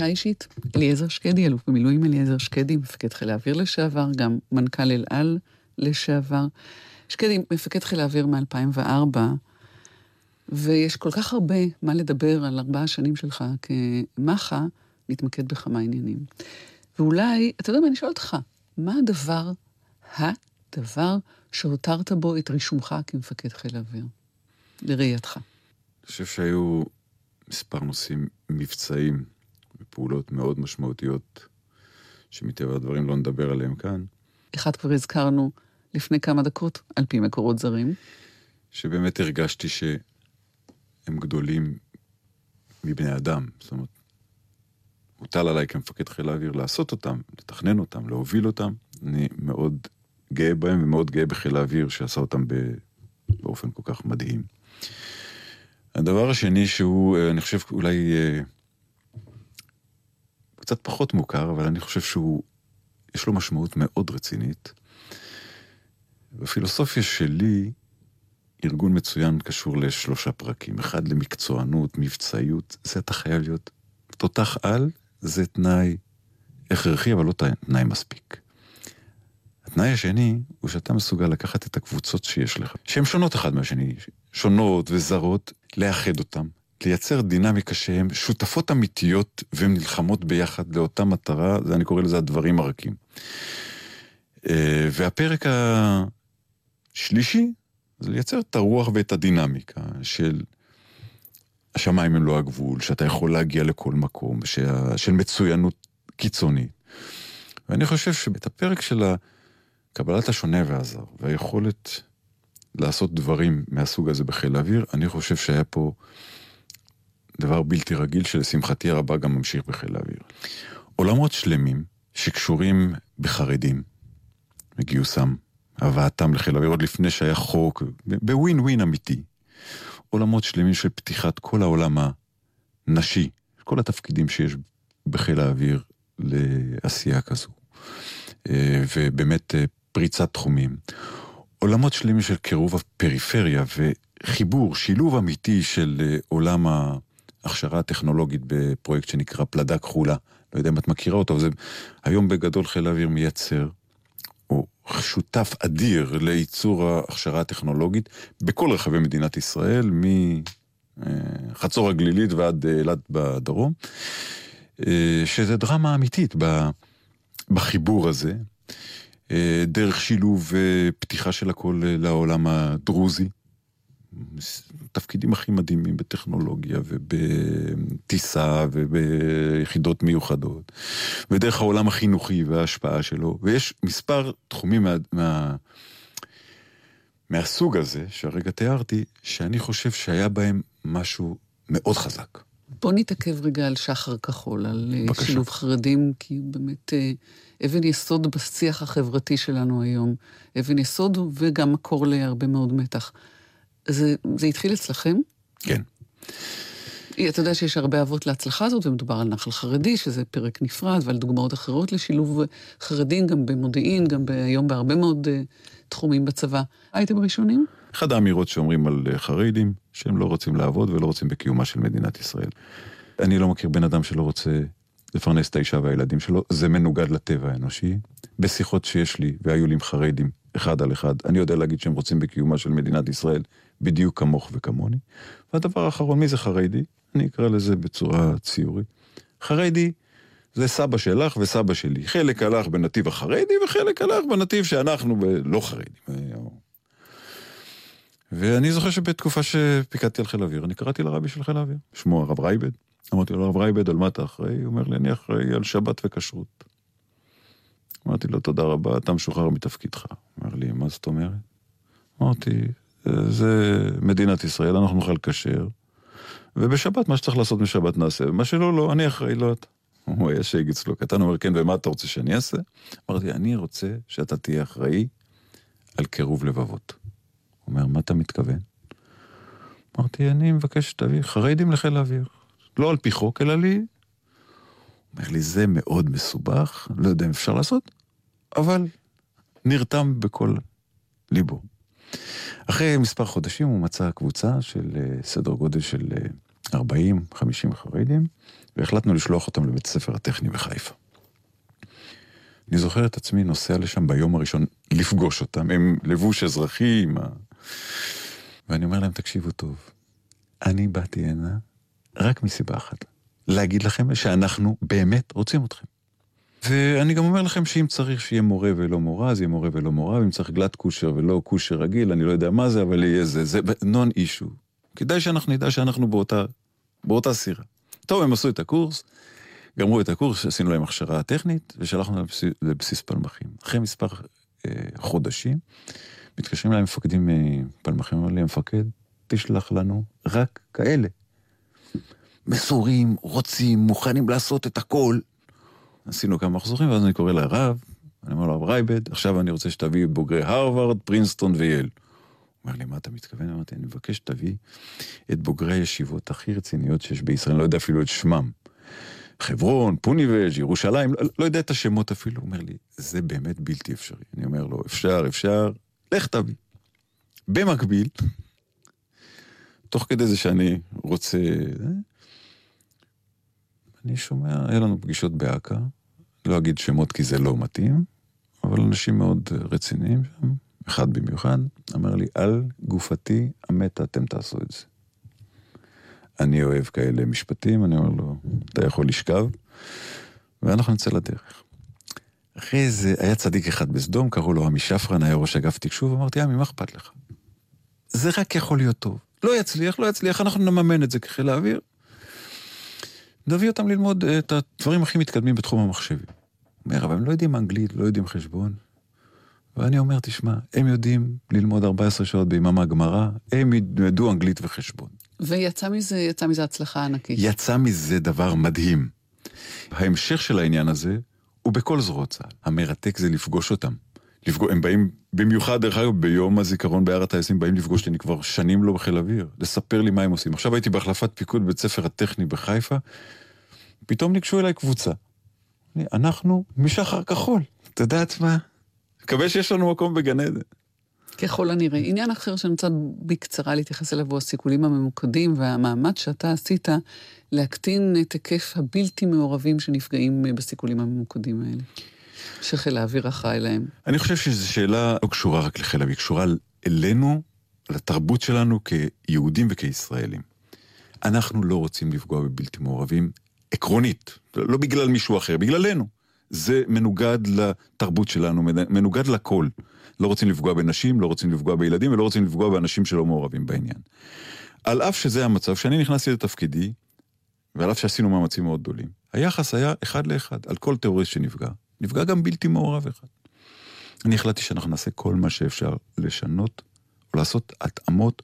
פגישה אישית, אליעזר שקדי, אלוף במילואים אליעזר שקדי, מפקד חיל האוויר לשעבר, גם מנכ"ל אל על לשעבר. שקדי, מפקד חיל האוויר מ-2004, ויש כל כך הרבה מה לדבר על ארבעה שנים שלך כמחה, נתמקד בכמה עניינים. ואולי, אתה יודע מה, אני שואל אותך, מה הדבר, הדבר שהותרת בו את רישומך כמפקד חיל האוויר, לראייתך? אני חושב שהיו מספר נושאים מבצעיים ופעולות מאוד משמעותיות, שמטבע הדברים לא נדבר עליהם כאן. אחד כבר הזכרנו לפני כמה דקות, על פי מקורות זרים. שבאמת הרגשתי שהם גדולים מבני אדם. זאת אומרת, הוטל עליי כמפקד חיל האוויר לעשות אותם, לתכנן אותם, להוביל אותם. אני מאוד גאה בהם ומאוד גאה בחיל האוויר שעשה אותם באופן כל כך מדהים. הדבר השני שהוא, אה, אני חושב, אולי אה, קצת פחות מוכר, אבל אני חושב שהוא, יש לו משמעות מאוד רצינית. בפילוסופיה שלי, ארגון מצוין קשור לשלושה פרקים. אחד למקצוענות, מבצעיות, זה אתה חייב להיות תותח על, זה תנאי הכרחי, אבל לא תנאי מספיק. התנאי השני הוא שאתה מסוגל לקחת את הקבוצות שיש לך, שהן שונות אחד מהשני, שונות וזרות, לאחד אותן, לייצר דינמיקה שהן שותפות אמיתיות והן נלחמות ביחד לאותה מטרה, זה אני קורא לזה הדברים הרכים. אה, והפרק השלישי זה לייצר את הרוח ואת הדינמיקה של השמיים הם לא הגבול, שאתה יכול להגיע לכל מקום, שה, של מצוינות קיצונית. ואני חושב שאת הפרק של קבלת השונה והזר, והיכולת לעשות דברים מהסוג הזה בחיל האוויר, אני חושב שהיה פה דבר בלתי רגיל שלשמחתי הרבה גם ממשיך בחיל האוויר. עולמות שלמים שקשורים בחרדים, מגיוסם, הבאתם לחיל האוויר, עוד לפני שהיה חוק, בווין ווין אמיתי. עולמות שלמים של פתיחת כל העולם הנשי, כל התפקידים שיש בחיל האוויר לעשייה כזו. אה, ובאמת אה, פריצת תחומים. עולמות שלמים של קירוב הפריפריה וחיבור, שילוב אמיתי של אה, עולם ההכשרה הטכנולוגית בפרויקט שנקרא פלדה כחולה. לא יודע אם את מכירה אותו, אבל זה היום בגדול חיל האוויר מייצר, או שותף אדיר לייצור ההכשרה הטכנולוגית בכל רחבי מדינת ישראל, מחצור הגלילית ועד אילת בדרום, שזה דרמה אמיתית בחיבור הזה. אה, דרך שילוב ופתיחה אה, של הכל אה, לעולם הדרוזי. תפקידים הכי מדהימים בטכנולוגיה ובטיסה וביחידות מיוחדות, ודרך העולם החינוכי וההשפעה שלו, ויש מספר תחומים מה, מה, מהסוג הזה, שהרגע תיארתי, שאני חושב שהיה בהם משהו מאוד חזק. בוא נתעכב רגע על שחר כחול, על בקשה. שילוב חרדים, כי באמת... אבן יסוד בשיח החברתי שלנו היום. אבן יסוד וגם מקור להרבה מאוד מתח. זה, זה התחיל אצלכם? כן. אתה יודע שיש הרבה אבות להצלחה הזאת, ומדובר על נחל חרדי, שזה פרק נפרד, ועל דוגמאות אחרות לשילוב חרדים, גם במודיעין, גם היום בהרבה מאוד uh, תחומים בצבא. הייתם ראשונים? אחת האמירות שאומרים על אה, חרדים, שהם לא רוצים לעבוד ולא רוצים בקיומה של מדינת ישראל. אני לא מכיר בן אדם שלא רוצה לפרנס את האישה והילדים שלו, זה מנוגד לטבע האנושי. בשיחות שיש לי, והיו לי עם חרדים, אחד על אחד, אני יודע להגיד שהם רוצים בקיומה של מדינת ישראל, בדיוק כמוך וכמוני. והדבר האחרון, מי זה חרדי? אני אקרא לזה בצורה ציורית. חרדי זה סבא שלך וסבא שלי. חלק הלך בנתיב החרדי וחלק הלך בנתיב שאנחנו ב... לא חרדים. ואני זוכר שבתקופה שפיקדתי על חיל האוויר, אני קראתי לרבי של חיל האוויר, שמו הרב רייבד. אמרתי לו, הרב רייבד, על מה אתה אחראי? הוא אומר לי, אני אחראי על שבת וכשרות. אמרתי לו, תודה רבה, אתה משוחרר מתפקידך. אומר לי, מה זאת אומרת? אמרתי, זה מדינת ישראל, אנחנו נאכל כשר, ובשבת, מה שצריך לעשות משבת נעשה, ומה שלא, לא, אני אחראי, לא אתה. הוא היה שייג אצלו קטן, אומר, כן, ומה אתה רוצה שאני אעשה? אמרתי, אני רוצה שאתה תהיה אחראי על קירוב לבבות. הוא אומר, מה אתה מתכוון? אמרתי, אני מבקש שתביא חרדים לחיל האוויר. לא על פי חוק, אלא לי. אומר לי, זה מאוד מסובך, לא יודע אם אפשר לעשות, אבל נרתם בכל ליבו. אחרי מספר חודשים הוא מצא קבוצה של אה, סדר גודל של 40-50 אה, חרדים, והחלטנו לשלוח אותם לבית הספר הטכני בחיפה. אני זוכר את עצמי נוסע לשם ביום הראשון לפגוש אותם, הם לבוש אזרחי, עם ה... ואני אומר להם, תקשיבו טוב, אני באתי הנה רק מסיבה אחת, להגיד לכם שאנחנו באמת רוצים אתכם. ואני גם אומר לכם שאם צריך שיהיה מורה ולא מורה, אז יהיה מורה ולא מורה, ואם צריך גלת כושר ולא כושר רגיל, אני לא יודע מה זה, אבל יהיה זה, זה נון אישו. כדאי שאנחנו נדע שאנחנו באותה, באותה סירה. טוב, הם עשו את הקורס, גמרו את הקורס, עשינו להם הכשרה טכנית, ושלחנו לבסיס, לבסיס פלמחים. אחרי מספר אה, חודשים, מתקשרים אליי מפקדים מפלמחים, אה, אומרים לי, המפקד, תשלח לנו רק כאלה. מסורים, רוצים, מוכנים לעשות את הכל. עשינו כמה מחזורים, ואז אני קורא לרב, אני אומר לו, הרב רייבד, עכשיו אני רוצה שתביא בוגרי הרווארד, פרינסטון וייל. הוא אומר לי, מה אתה מתכוון? אמרתי, אני מבקש שתביא את בוגרי הישיבות הכי רציניות שיש בישראל, אני לא יודע אפילו את שמם. חברון, פוניבז', ירושלים, לא, לא יודע את השמות אפילו. הוא אומר לי, זה באמת בלתי אפשרי. אני אומר לו, אפשר, אפשר, לך תביא. במקביל, תוך כדי זה שאני רוצה... אה, אני שומע, היה לנו פגישות באכ"א, לא אגיד שמות כי זה לא מתאים, אבל אנשים מאוד רציניים שם, אחד במיוחד, אמר לי, על גופתי המתה אתם תעשו את זה. אני אוהב כאלה משפטים, אני אומר לו, אתה יכול לשכב, ואנחנו נצא לדרך. אחרי זה, היה צדיק אחד בסדום, קראו לו עמי שפרן, היה ראש אגף תקשוב, אמרתי, עמי, מה אכפת לך? זה רק יכול להיות טוב. לא יצליח, לא יצליח, אנחנו נממן את זה כחיל האוויר. נביא אותם ללמוד את הדברים הכי מתקדמים בתחום המחשבים. הוא אומר, אבל הם לא יודעים אנגלית, לא יודעים חשבון. ואני אומר, תשמע, הם יודעים ללמוד 14 שעות ביממה גמרא, הם ילמדו אנגלית וחשבון. ויצא מזה, יצא מזה הצלחה ענקית. יצא מזה דבר מדהים. ההמשך של העניין הזה הוא בכל זרועות צה"ל. המרתק זה לפגוש אותם. לפגוש, הם באים, במיוחד דרך אגב, ביום הזיכרון בהר הטייסים, באים לפגוש אותי, אני כבר שנים לא בחיל אוויר, לספר לי מה הם עושים. עכשיו הייתי בהחלפת פיקוד בית ספר הטכני בחיפה, פתאום ניגשו אליי קבוצה. אנחנו משחר כחול, את יודעת מה? מקווה שיש לנו מקום בגן עדן. ככל הנראה. עניין אחר שאני רוצה בקצרה להתייחס אליו הוא הסיכולים הממוקדים והמאמץ שאתה עשית להקטין את היקף הבלתי מעורבים שנפגעים בסיכולים הממוקדים האלה. שחיל האוויר אחראי להם. אני חושב שזו שאלה לא קשורה רק לחיל האוויר, קשורה אלינו, לתרבות שלנו כיהודים וכישראלים. אנחנו לא רוצים לפגוע בבלתי מעורבים עקרונית, לא בגלל מישהו אחר, בגללנו. זה מנוגד לתרבות שלנו, מנוגד לכל. לא רוצים לפגוע בנשים, לא רוצים לפגוע בילדים ולא רוצים לפגוע באנשים שלא מעורבים בעניין. על אף שזה המצב, כשאני נכנסתי לתפקידי, ועל אף שעשינו מאמצים מאוד גדולים, היחס היה אחד לאחד, על כל טרוריסט שנפגע. נפגע גם בלתי מעורב אחד. אני החלטתי שאנחנו נעשה כל מה שאפשר לשנות, או לעשות התאמות,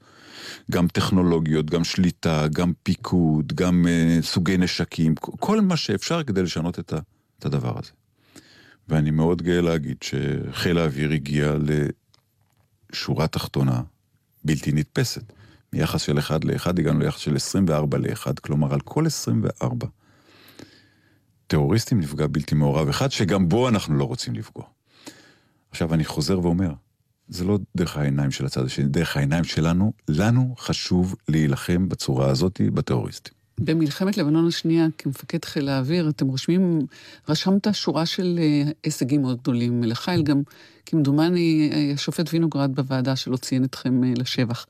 גם טכנולוגיות, גם שליטה, גם פיקוד, גם uh, סוגי נשקים, כל מה שאפשר כדי לשנות את, ה, את הדבר הזה. ואני מאוד גאה להגיד שחיל האוויר הגיע לשורה תחתונה בלתי נתפסת. מיחס של 1 ל-1 הגענו ליחס של 24 ל-1, כלומר על כל 24 טרוריסטים נפגע בלתי מעורב אחד, שגם בו אנחנו לא רוצים לפגוע. עכשיו אני חוזר ואומר, זה לא דרך העיניים של הצד השני, דרך העיניים שלנו, לנו חשוב להילחם בצורה הזאת בטרוריסטים. במלחמת לבנון השנייה, כמפקד חיל האוויר, אתם רושמים, רשמת שורה של אה, הישגים מאוד גדולים לחיל, גם כמדומני אה, השופט וינוגרד בוועדה שלא ציין אתכם אה, לשבח.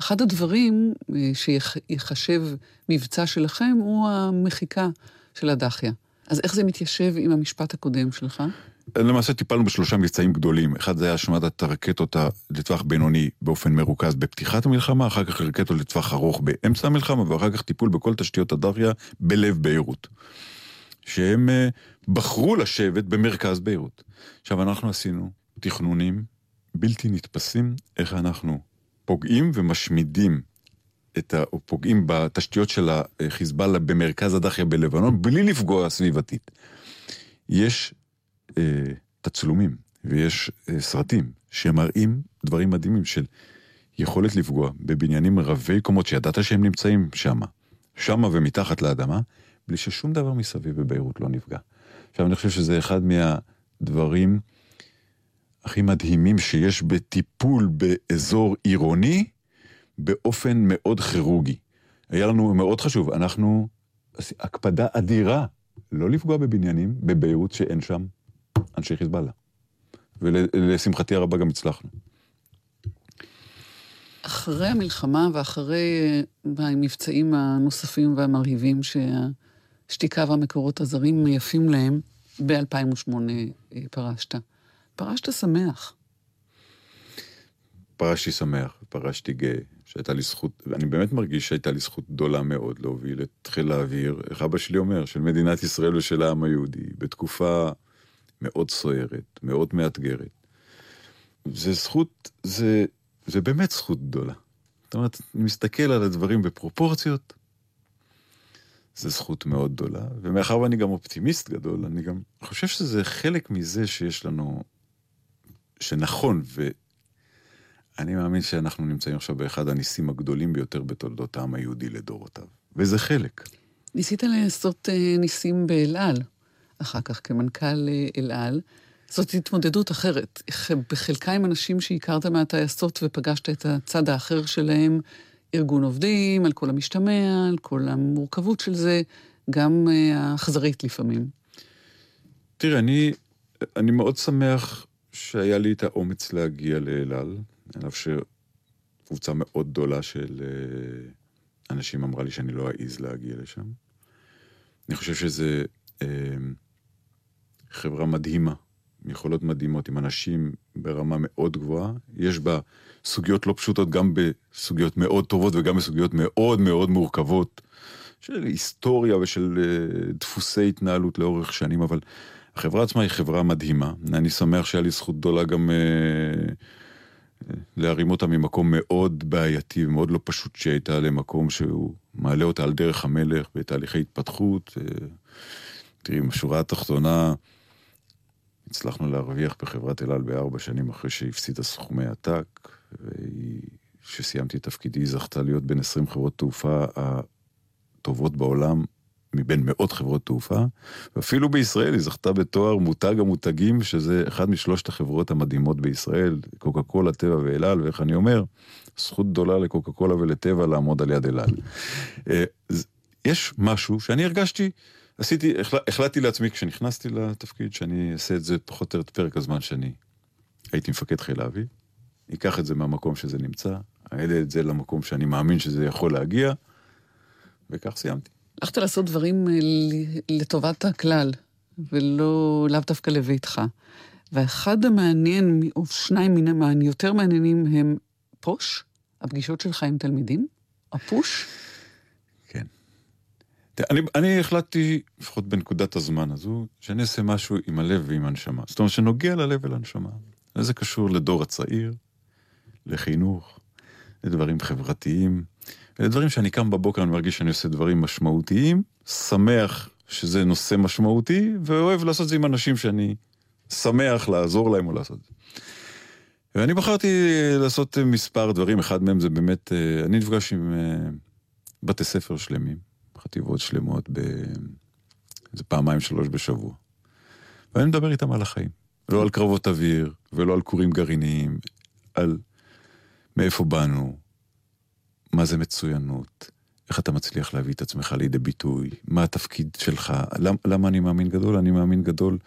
אחד הדברים שיחשב מבצע שלכם הוא המחיקה של הדחיה. אז איך זה מתיישב עם המשפט הקודם שלך? למעשה טיפלנו בשלושה מבצעים גדולים. אחד זה היה השמדת הרקטות לטווח בינוני באופן מרוכז בפתיחת המלחמה, אחר כך רקטות לטווח ארוך באמצע המלחמה, ואחר כך טיפול בכל תשתיות הדריה בלב ביירות. שהם uh, בחרו לשבת במרכז ביירות. עכשיו, אנחנו עשינו תכנונים בלתי נתפסים איך אנחנו פוגעים ומשמידים את ה... או פוגעים בתשתיות של החיזבאללה במרכז הדחיה בלבנון, בלי לפגוע סביבתית. יש אה, תצלומים ויש אה, סרטים שמראים דברים מדהימים של יכולת לפגוע בבניינים רבי קומות שידעת שהם נמצאים שמה, שמה ומתחת לאדמה, בלי ששום דבר מסביב בביירות לא נפגע. עכשיו, אני חושב שזה אחד מהדברים הכי מדהימים שיש בטיפול באזור עירוני באופן מאוד כירורגי. היה לנו מאוד חשוב, אנחנו הקפדה אדירה לא לפגוע בבניינים בביירות שאין שם אנשי חיזבאללה. ולשמחתי הרבה גם הצלחנו. אחרי המלחמה ואחרי המבצעים הנוספים והמרהיבים שהשתיקה והמקורות הזרים יפים להם, ב-2008 אה, פרשת. פרשת שמח. פרשתי שמח, פרשתי גאה, שהייתה לי זכות, ואני באמת מרגיש שהייתה לי זכות גדולה מאוד להוביל את חיל האוויר, איך אבא שלי אומר, של מדינת ישראל ושל העם היהודי, בתקופה מאוד סוערת, מאוד מאתגרת. זה זכות, זה, זה באמת זכות גדולה. זאת אומרת, אני מסתכל על הדברים בפרופורציות, זו זכות מאוד גדולה, ומאחר ואני גם אופטימיסט גדול, אני גם חושב שזה חלק מזה שיש לנו, שנכון, ואני מאמין שאנחנו נמצאים עכשיו באחד הניסים הגדולים ביותר בתולדות העם היהודי לדורותיו, וזה חלק. ניסית לעשות אה, ניסים באל על, אחר כך כמנכ"ל אה, אל על. זאת התמודדות אחרת. בחלקה עם אנשים שהכרת מהטייסות ופגשת את הצד האחר שלהם, ארגון עובדים, על כל המשתמע, על כל המורכבות של זה, גם אה, האכזרית לפעמים. תראה, אני, אני מאוד שמח שהיה לי את האומץ להגיע לאל על, אף שקבוצה מאוד גדולה של אה, אנשים אמרה לי שאני לא אעז להגיע לשם. אני חושב שזה אה, חברה מדהימה, יכולות מדהימות, עם אנשים ברמה מאוד גבוהה. יש בה סוגיות לא פשוטות, גם בסוגיות מאוד טובות וגם בסוגיות מאוד מאוד מורכבות, של היסטוריה ושל uh, דפוסי התנהלות לאורך שנים, אבל החברה עצמה היא חברה מדהימה. אני שמח שהיה לי זכות גדולה גם uh, להרים אותה ממקום מאוד בעייתי ומאוד לא פשוט שהייתה למקום שהוא מעלה אותה על דרך המלך בתהליכי התפתחות. Uh, תראי, בשורה התחתונה, הצלחנו להרוויח בחברת אל על בארבע שנים אחרי שהפסידה סכומי עתק, וכשסיימתי את תפקידי היא זכתה להיות בין 20 חברות תעופה הטובות בעולם, מבין מאות חברות תעופה, ואפילו בישראל היא זכתה בתואר מותג המותגים, שזה אחד משלושת החברות המדהימות בישראל, קוקה קולה, טבע ואל על, ואיך אני אומר, זכות גדולה לקוקה קולה ולטבע לעמוד על יד אל על. אה, יש משהו שאני הרגשתי עשיתי, החלטתי לעצמי כשנכנסתי לתפקיד שאני אעשה את זה פחות או יותר את פרק הזמן שאני הייתי מפקד חיל האוויר. אקח את זה מהמקום שזה נמצא, אעלה את זה למקום שאני מאמין שזה יכול להגיע, וכך סיימתי. הלכת לעשות דברים אה, לטובת הכלל, ולא, לאו דווקא לביתך. ואחד המעניין, או שניים מן היותר מעניינים, הם פוש, הפגישות שלך עם תלמידים, הפוש. אני, אני החלטתי, לפחות בנקודת הזמן הזו, שאני אעשה משהו עם הלב ועם הנשמה. זאת אומרת, שנוגע ללב ולנשמה. זה קשור לדור הצעיר, לחינוך, לדברים חברתיים, לדברים שאני קם בבוקר, אני מרגיש שאני עושה דברים משמעותיים, שמח שזה נושא משמעותי, ואוהב לעשות את זה עם אנשים שאני שמח לעזור להם או לעשות את זה. ואני בחרתי לעשות מספר דברים, אחד מהם זה באמת, אה, אני נפגש עם אה, בתי ספר שלמים. חטיבות שלמות באיזה פעמיים שלוש בשבוע. ואני מדבר איתם על החיים. לא על קרבות אוויר, ולא על כורים גרעיניים, על מאיפה באנו, מה זה מצוינות, איך אתה מצליח להביא את עצמך לידי ביטוי, מה התפקיד שלך, למ, למה אני מאמין גדול? אני מאמין גדול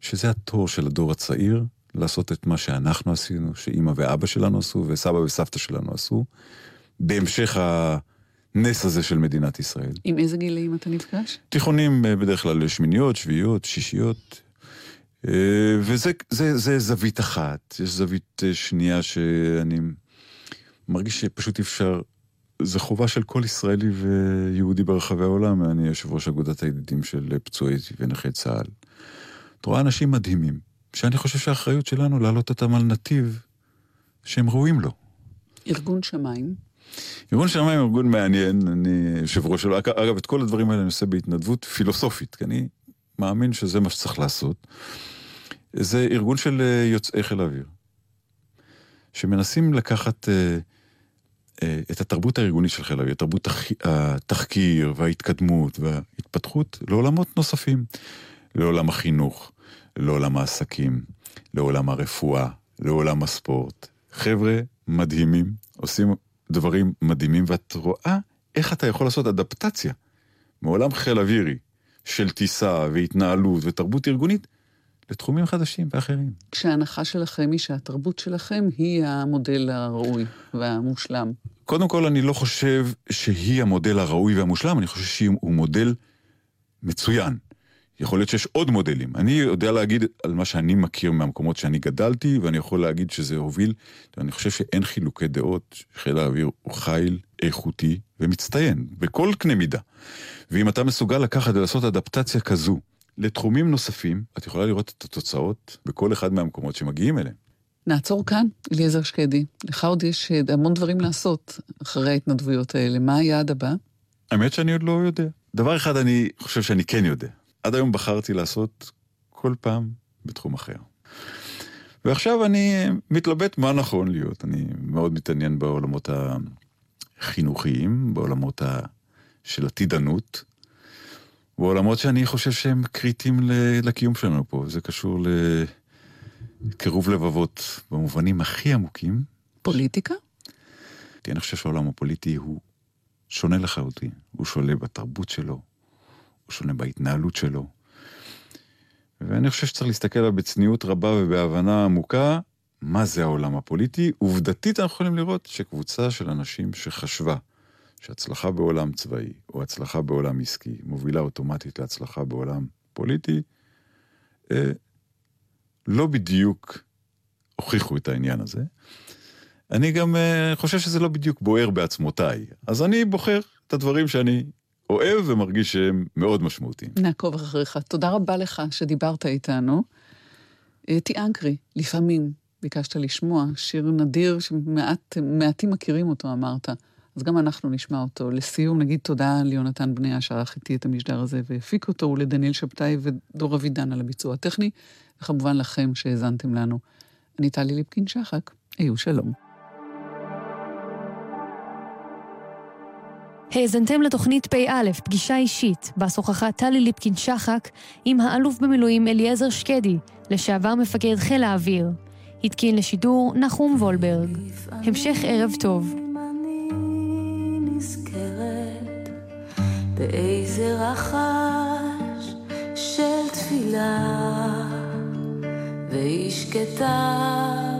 שזה התור של הדור הצעיר, לעשות את מה שאנחנו עשינו, שאימא ואבא שלנו עשו, וסבא וסבתא שלנו עשו, בהמשך ה... הנס הזה של מדינת ישראל. עם איזה גילאים אתה נפגש? תיכונים אה, בדרך כלל שמיניות, שביעיות, שישיות. אה, וזה זה, זה זווית אחת. יש זווית אה, שנייה שאני מרגיש שפשוט אפשר... חובה של כל ישראלי ויהודי ברחבי העולם. אני יושב ראש אגודת הידידים של פצועי ונכי צה"ל. את רואה אנשים מדהימים, שאני חושב שהאחריות שלנו להעלות אותם על נתיב שהם ראויים לו. ארגון שמיים. ארגון שמיים הוא ארגון מעניין, אני יושב ראש שלו, אגב, את כל הדברים האלה אני עושה בהתנדבות פילוסופית, כי אני מאמין שזה מה שצריך לעשות. זה ארגון של אה, יוצאי חיל האוויר, שמנסים לקחת uh, את התרבות הארגונית של חיל האוויר, תרבות התחקיר וההתקדמות וההתפתחות לעולמות נוספים, לעולם החינוך, לעולם העסקים, לעולם הרפואה, לעולם הספורט. חבר'ה מדהימים, עושים דברים מדהימים, ואת רואה איך אתה יכול לעשות אדפטציה מעולם חיל אווירי של טיסה והתנהלות ותרבות ארגונית, לתחומים חדשים ואחרים. כשההנחה שלכם היא שהתרבות שלכם היא המודל הראוי והמושלם. קודם כל, אני לא חושב שהיא המודל הראוי והמושלם, אני חושב שהוא מודל מצוין. יכול להיות שיש עוד מודלים. אני יודע להגיד על מה שאני מכיר מהמקומות שאני גדלתי, ואני יכול להגיד שזה הוביל, ואני חושב שאין חילוקי דעות, חיל האוויר הוא חיל איכותי ומצטיין, בכל קנה מידה. ואם אתה מסוגל לקחת ולעשות אדפטציה כזו לתחומים נוספים, את יכולה לראות את התוצאות בכל אחד מהמקומות שמגיעים אליהם. נעצור כאן, אליעזר שקדי. לך עוד יש אה, המון דברים לעשות אחרי ההתנדבויות האלה. מה היעד הבא? האמת שאני עוד לא יודע. דבר אחד אני חושב שאני כן יודע. עד היום בחרתי לעשות כל פעם בתחום אחר. ועכשיו אני מתלבט מה נכון להיות. אני מאוד מתעניין בעולמות החינוכיים, בעולמות ה... של עתידנות, בעולמות שאני חושב שהם קריטיים לקיום שלנו פה. זה קשור לקירוב לבבות במובנים הכי עמוקים. פוליטיקה? אני חושב שהעולם הפוליטי הוא שונה לחלוטין. הוא שונה בתרבות שלו, הוא שונה בהתנהלות שלו. ואני חושב שצריך להסתכל עליו בצניעות רבה ובהבנה עמוקה מה זה העולם הפוליטי. עובדתית אנחנו יכולים לראות שקבוצה של אנשים שחשבה שהצלחה בעולם צבאי או הצלחה בעולם עסקי מובילה אוטומטית להצלחה בעולם פוליטי, אה, לא בדיוק הוכיחו את העניין הזה. אני גם אה, חושב שזה לא בדיוק בוער בעצמותיי, אז אני בוחר את הדברים שאני אוהב ומרגיש שהם מאוד משמעותיים. נעקוב אחריך. תודה רבה לך שדיברת איתנו. אתי אנקרי, לפעמים ביקשת לשמוע שיר נדיר שמעטים מכירים אותו, אמרת. אז גם אנחנו נשמע אותו. לסיום נגיד תודה ליונתן בניה שערך איתי את המשדר הזה והפיק אותו, ולדניאל שבתאי ודור אבידן על הביצוע הטכני, וכמובן לכם שהאזנתם לנו. אני טלי ליפקין-שחק, היו שלום. האזנתם לתוכנית פ"א, פגישה אישית, בה שוחחה טלי ליפקין-שחק עם האלוף במילואים אליעזר שקדי, לשעבר מפקד חיל האוויר. התקין לשידור נחום וולברג. המשך ערב טוב. באיזה רחש של תפילה, והיא שקטה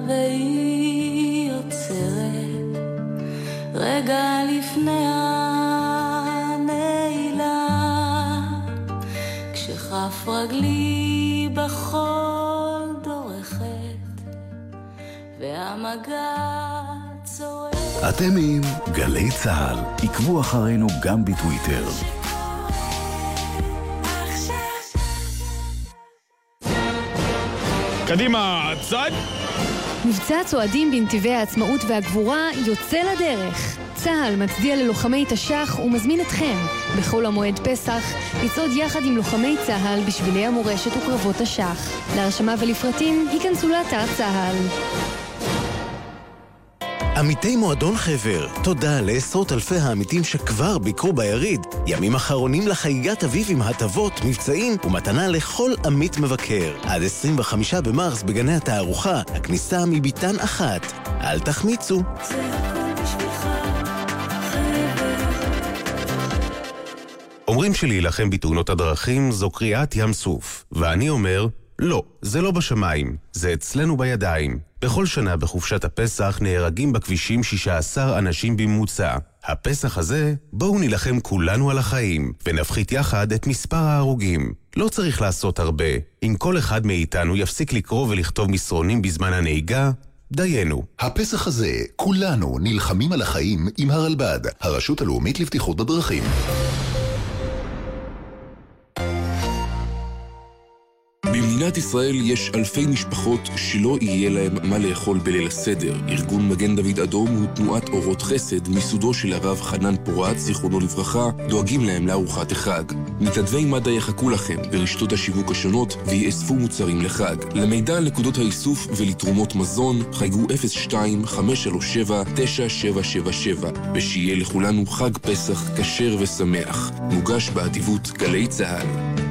והיא עוצרת, רגע לפני הנעילה, כשכף רגלי בחול דורכת, והמגע צועק אתם עם גלי צה"ל, עקבו אחרינו גם בטוויטר. קדימה, צד! מבצע צועדים בנתיבי העצמאות והגבורה יוצא לדרך. צה"ל מצדיע ללוחמי תש"ח ומזמין אתכם, בחול המועד פסח, לצעוד יחד עם לוחמי צה"ל בשבילי המורשת וקרבות תש"ח. להרשמה ולפרטים, היכנסו לאתר צה"ל. עמיתי מועדון חבר, תודה לעשרות אלפי העמיתים שכבר ביקרו ביריד. ימים אחרונים לחגיגת אביב עם הטבות, מבצעים ומתנה לכל עמית מבקר. עד 25 במרס בגני התערוכה, הכניסה מביתן אחת. אל תחמיצו. אומרים שלהילחם בתאונות הדרכים זו קריאת ים סוף, ואני אומר, לא, זה לא בשמיים, זה אצלנו בידיים. בכל שנה בחופשת הפסח נהרגים בכבישים 16 אנשים בממוצע. הפסח הזה, בואו נילחם כולנו על החיים, ונפחית יחד את מספר ההרוגים. לא צריך לעשות הרבה. אם כל אחד מאיתנו יפסיק לקרוא ולכתוב מסרונים בזמן הנהיגה, דיינו. הפסח הזה, כולנו נלחמים על החיים עם הרלב"ד, הרשות הלאומית לבטיחות בדרכים. במדינת ישראל יש אלפי משפחות שלא יהיה להם מה לאכול בליל הסדר. ארגון מגן דוד אדום הוא תנועת אורות חסד מיסודו של הרב חנן פורת, זיכרונו לברכה, דואגים להם לארוחת החג. מתנדבי מד"א יחכו לכם ברשתות השיווק השונות ויאספו מוצרים לחג. למידע על נקודות האיסוף ולתרומות מזון, חייגו 02-537-9777 ושיהיה לכולנו חג פסח כשר ושמח. מוגש באדיבות גלי צה"ל.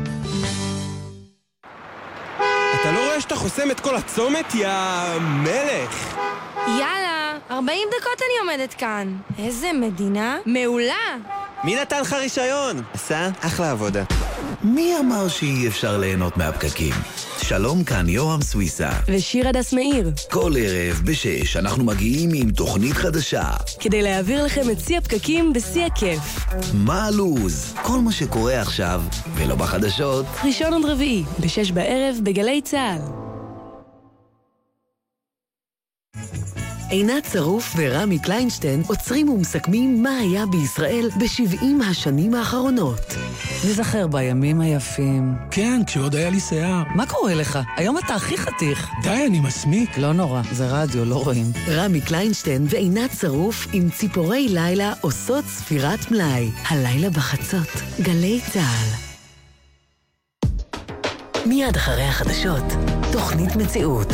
שאתה חוסם את כל הצומת, יא מלך? יאללה, 40 דקות אני עומדת כאן. איזה מדינה מעולה! מי נתן לך רישיון? עשה אחלה עבודה. מי אמר שאי אפשר ליהנות מהפקקים? שלום כאן יורם סוויסה. ושיר הדס מאיר. כל ערב בשש אנחנו מגיעים עם תוכנית חדשה. כדי להעביר לכם את שיא הפקקים בשיא הכיף. מה הלו"ז? כל מה שקורה עכשיו, ולא בחדשות. ראשון עד רביעי, בשש בערב בגלי צה"ל. עינת שרוף ורמי קליינשטיין עוצרים ומסכמים מה היה בישראל ב-70 השנים האחרונות. נזכר בימים היפים. כן, כשעוד היה לי שיער. מה קורה לך? היום אתה הכי חתיך. די, אני מסמיק. לא נורא, זה רדיו, לא רואים. רמי קליינשטיין ועינת שרוף עם ציפורי לילה עושות ספירת מלאי. הלילה בחצות, גלי צה"ל. מיד אחרי החדשות, תוכנית מציאות.